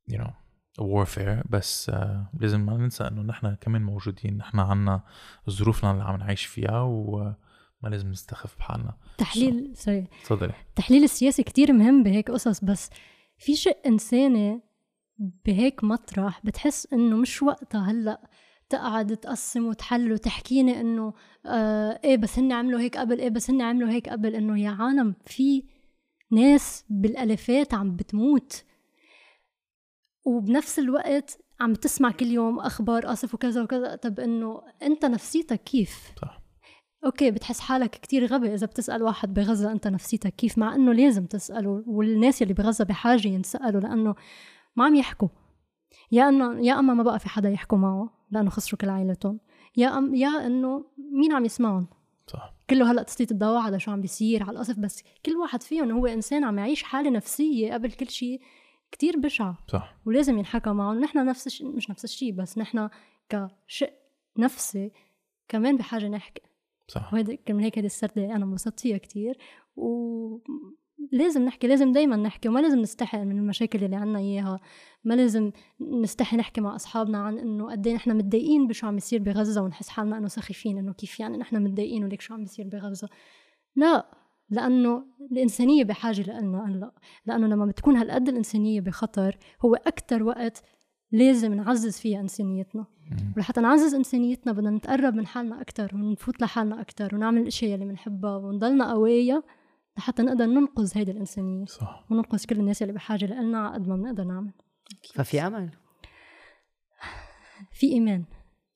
you know warfare بس آه، لازم ما ننسى إنه نحن كمان موجودين نحن عنا ظروفنا اللي عم نعيش فيها وما لازم نستخف بحالنا. تحليل سوري تفضلي. التحليل السياسي كتير مهم بهيك قصص بس في شيء إنساني بهيك مطرح بتحس إنه مش وقتها هلأ تقعد تقسم وتحلل وتحكيني إنه آه إيه بس هن عملوا هيك قبل إيه بس هن عملوا هيك قبل إنه يا عالم في ناس بالألفات عم بتموت. وبنفس الوقت عم تسمع كل يوم أخبار قصف وكذا وكذا. طب إنه أنت نفسيتك كيف؟ صح. أوكي بتحس حالك كتير غبي إذا بتسأل واحد بغزة أنت نفسيتك كيف؟ مع إنه لازم تسأله والناس اللي بغزة بحاجة ينسألوا لأنه ما عم يحكوا. يا انه يا أما ما بقى في حدا يحكوا معه لأنه خسروا كل عائلتهم يا أم يا إنه مين عم يسمعهم؟ صح. كله هلأ تسليط الضوء على شو عم بيصير على القصف بس كل واحد فيهم هو إنسان عم يعيش حالة نفسية قبل كل شيء. كتير بشعة. صح. ولازم ينحكى معه نحن نفس الشيء مش نفس الشيء بس نحن كشق نفسي كمان بحاجة نحكي. صح. وهيدا كمان هيك هيدي السردة أنا انبسطت فيها كتير. ولازم نحكي لازم دايما نحكي وما لازم نستحي من المشاكل اللي عنا إياها. ما لازم نستحي نحكي مع أصحابنا عن إنه قد إيه نحن متضايقين بشو عم يصير بغزة ونحس حالنا إنه سخيفين إنه كيف يعني نحن متضايقين وليك شو عم بيصير بغزة. لا. لأنه الإنسانية بحاجة لنا هلا لأنه لما بتكون هالقد الإنسانية بخطر هو أكتر وقت لازم نعزز فيها إنسانيتنا. ولحتى نعزز إنسانيتنا بدنا نتقرب من حالنا أكتر ونفوت لحالنا أكتر ونعمل الأشياء اللي بنحبها ونضلنا قوية لحتى نقدر ننقذ هيدي الإنسانية. صح. وننقذ كل الناس اللي بحاجة لنا على قد ما بنقدر نعمل. ففي أمل؟ في إيمان.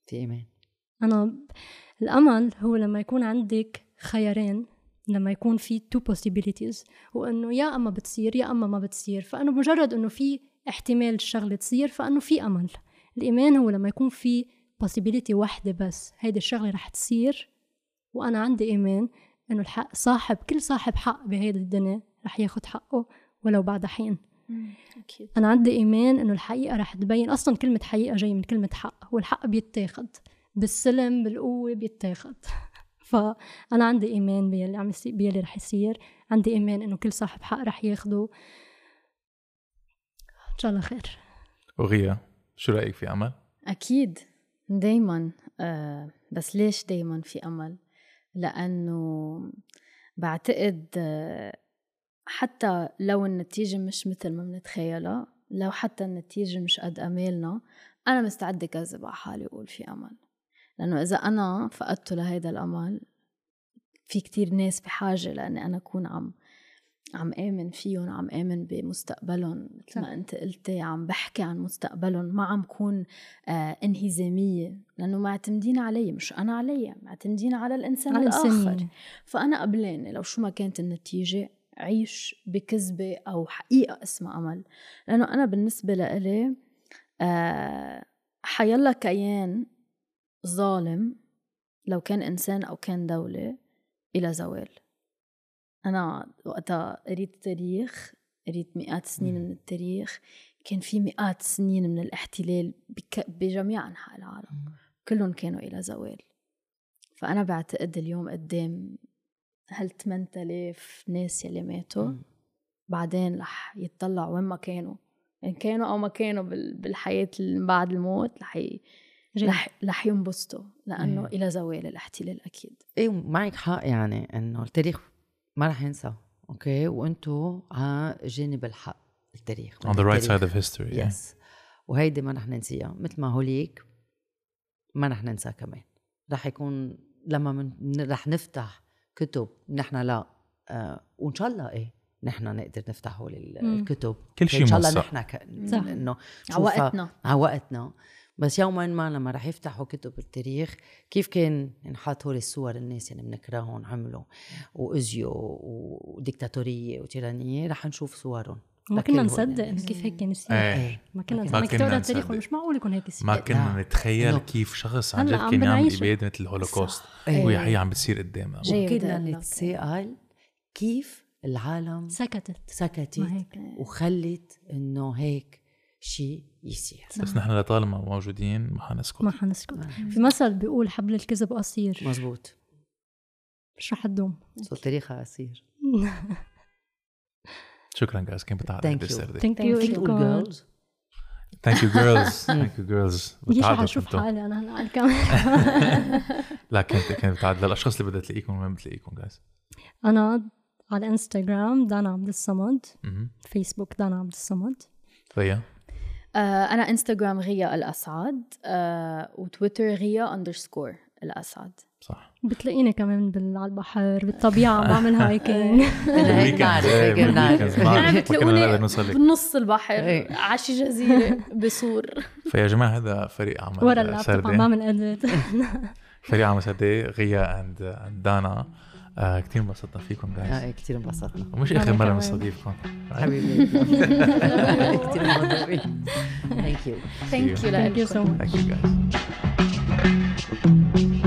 في إيمان. أنا ب- الأمل هو لما يكون عندك خيارين لما يكون في تو possibilities وإنه يا أما بتصير يا أما ما بتصير. فإنه مجرد إنه في احتمال الشغلة تصير فإنه في أمل. الإيمان هو لما يكون في possibility واحدة بس هيدي الشغلة رح تصير. وأنا عندي إيمان إنه الحق صاحب كل صاحب حق بهيدي الدنيا رح ياخد حقه ولو بعد حين. أكيد. أنا عندي إيمان إنه الحقيقة رح تبين أصلا كلمة حقيقة جاية من كلمة حق والحق بيتاخد. بالسلم بالقوة بيتاخد. فأنا عندي إيمان باللي عم يصير باللي رح يصير. عندي إيمان إنه كل صاحب حق رح ياخده. إن شاء الله خير. وغيا شو رأيك في أمل؟ أكيد. دايما آه بس ليش دايما في أمل؟ لأنه بعتقد آه حتى لو النتيجة مش مثل ما بنتخيلها لو حتى النتيجة مش قد أمالنا أنا مستعدة كذب على حالي وأقول في أمل. لأنه إذا أنا فقدت لهيدا الأمل في كتير ناس بحاجة لأني أنا أكون عم عم آمن فيهم عم آمن بمستقبلهم مثل ما. أنت قلتي عم بحكي عن مستقبلهم ما عم كون آه انهزامية لأنه معتمدين علي مش أنا علي معتمدين على الإنسان على الآخر. الإنسانية فأنا قبلانة لو شو ما كانت النتيجة عيش بكذبة أو حقيقة اسمها أمل. لأنه أنا بالنسبة لإلي آه حيلا كيان ظالم لو كان إنسان أو كان دولة إلى زوال. أنا وقتها قريت تاريخ قريت مئات السنين من التاريخ. كان في مئات السنين من الاحتلال بك- بجميع أنحاء العالم. كلهم كانوا إلى زوال. فأنا بعتقد اليوم قدام هال 8000 ناس يلي ماتوا؟ بعدين رح يتطلعوا وين ما كانوا. إن كانوا أو ما كانوا بال- بالحياة اللي بعد الموت رح. رح رح ينبسطوا لأنه مم. إلى زوال الاحتلال أكيد إيه معك حق يعني إنه التاريخ ما رح ينسى okay وانتو على جانب الحق التاريخ on the right side of history yeah. yes وهيدي ما رح ننسيها مثل ما هوليك ما رح ننسى كمان رح يكون لما من رح نفتح كتب نحن لا آه وإن شاء الله إيه نحن نقدر نفتح هول. الكتب كل شيء ان شاء الله. نحن ك... صح. إنه على وقتنا. على وقتنا بس يوما ما لما رح يفتحوا كتب التاريخ كيف كان ينحط هول الصور الناس اللي بنكرههم عملوا وأذيوا وديكتاتورية وتيرانية رح نشوف صورهم ما كنا نصدق الناس. إنه كيف هيك كان يصير. إيه. ما كنا ما كنا التاريخ. مش معقول يكون هيك يصير. ما كنا نتخيل كيف شخص عن جد عم كان يعمل. اباده مثل الهولوكوست. إيه. وهي عم بتصير قدامنا جاي وكنا. نتساءل كيف العالم سكتت. سكتت وخلت إنه هيك شيء يصير. بس نحن لطالما موجودين ما حنسكت. ما حنسكت. في مثل بيقول حبل الكذب قصير. مزبوط. مش رح تدوم. so تاريخها قصير. <laughs> شكرا guys كان بتعدي Thank you. بالسردة thank you فيك تقول girls thank you girls thank you girls ليش رح أشوف حالي أنا هلا على الكاميرا. <laughs> لا كانت كانت بتعدي للأشخاص اللي بدها تلاقيكم وين بتلاقيكم guys أنا على انستغرام دانا عبد الصمد. فيسبوك دانا عبد الصمد. غيا؟ أنا إنستغرام غيا الأسعد آه وتويتر غيا underscore الأسعد صح. بتلاقيني كمان بال- على البحر بالطبيعة <laughs> بعمل hiking. <laughs> <laughs> بتلاقوني بنص البحر إيه. على شي جزيرة بصور. فيا جماعة هذا فريق عمل ورا اللابتوب عم. بعمل edit. فريق عمل سردة غيا and دانا. آه كثير انبسطنا فيكم guys آه كثير انبسطنا. ومش آخر مرة كمان. بنستضيفكم حبيبي. <laughs> كثير مبسوطين ثانك يو ثانك يو ثانك يو سو Thank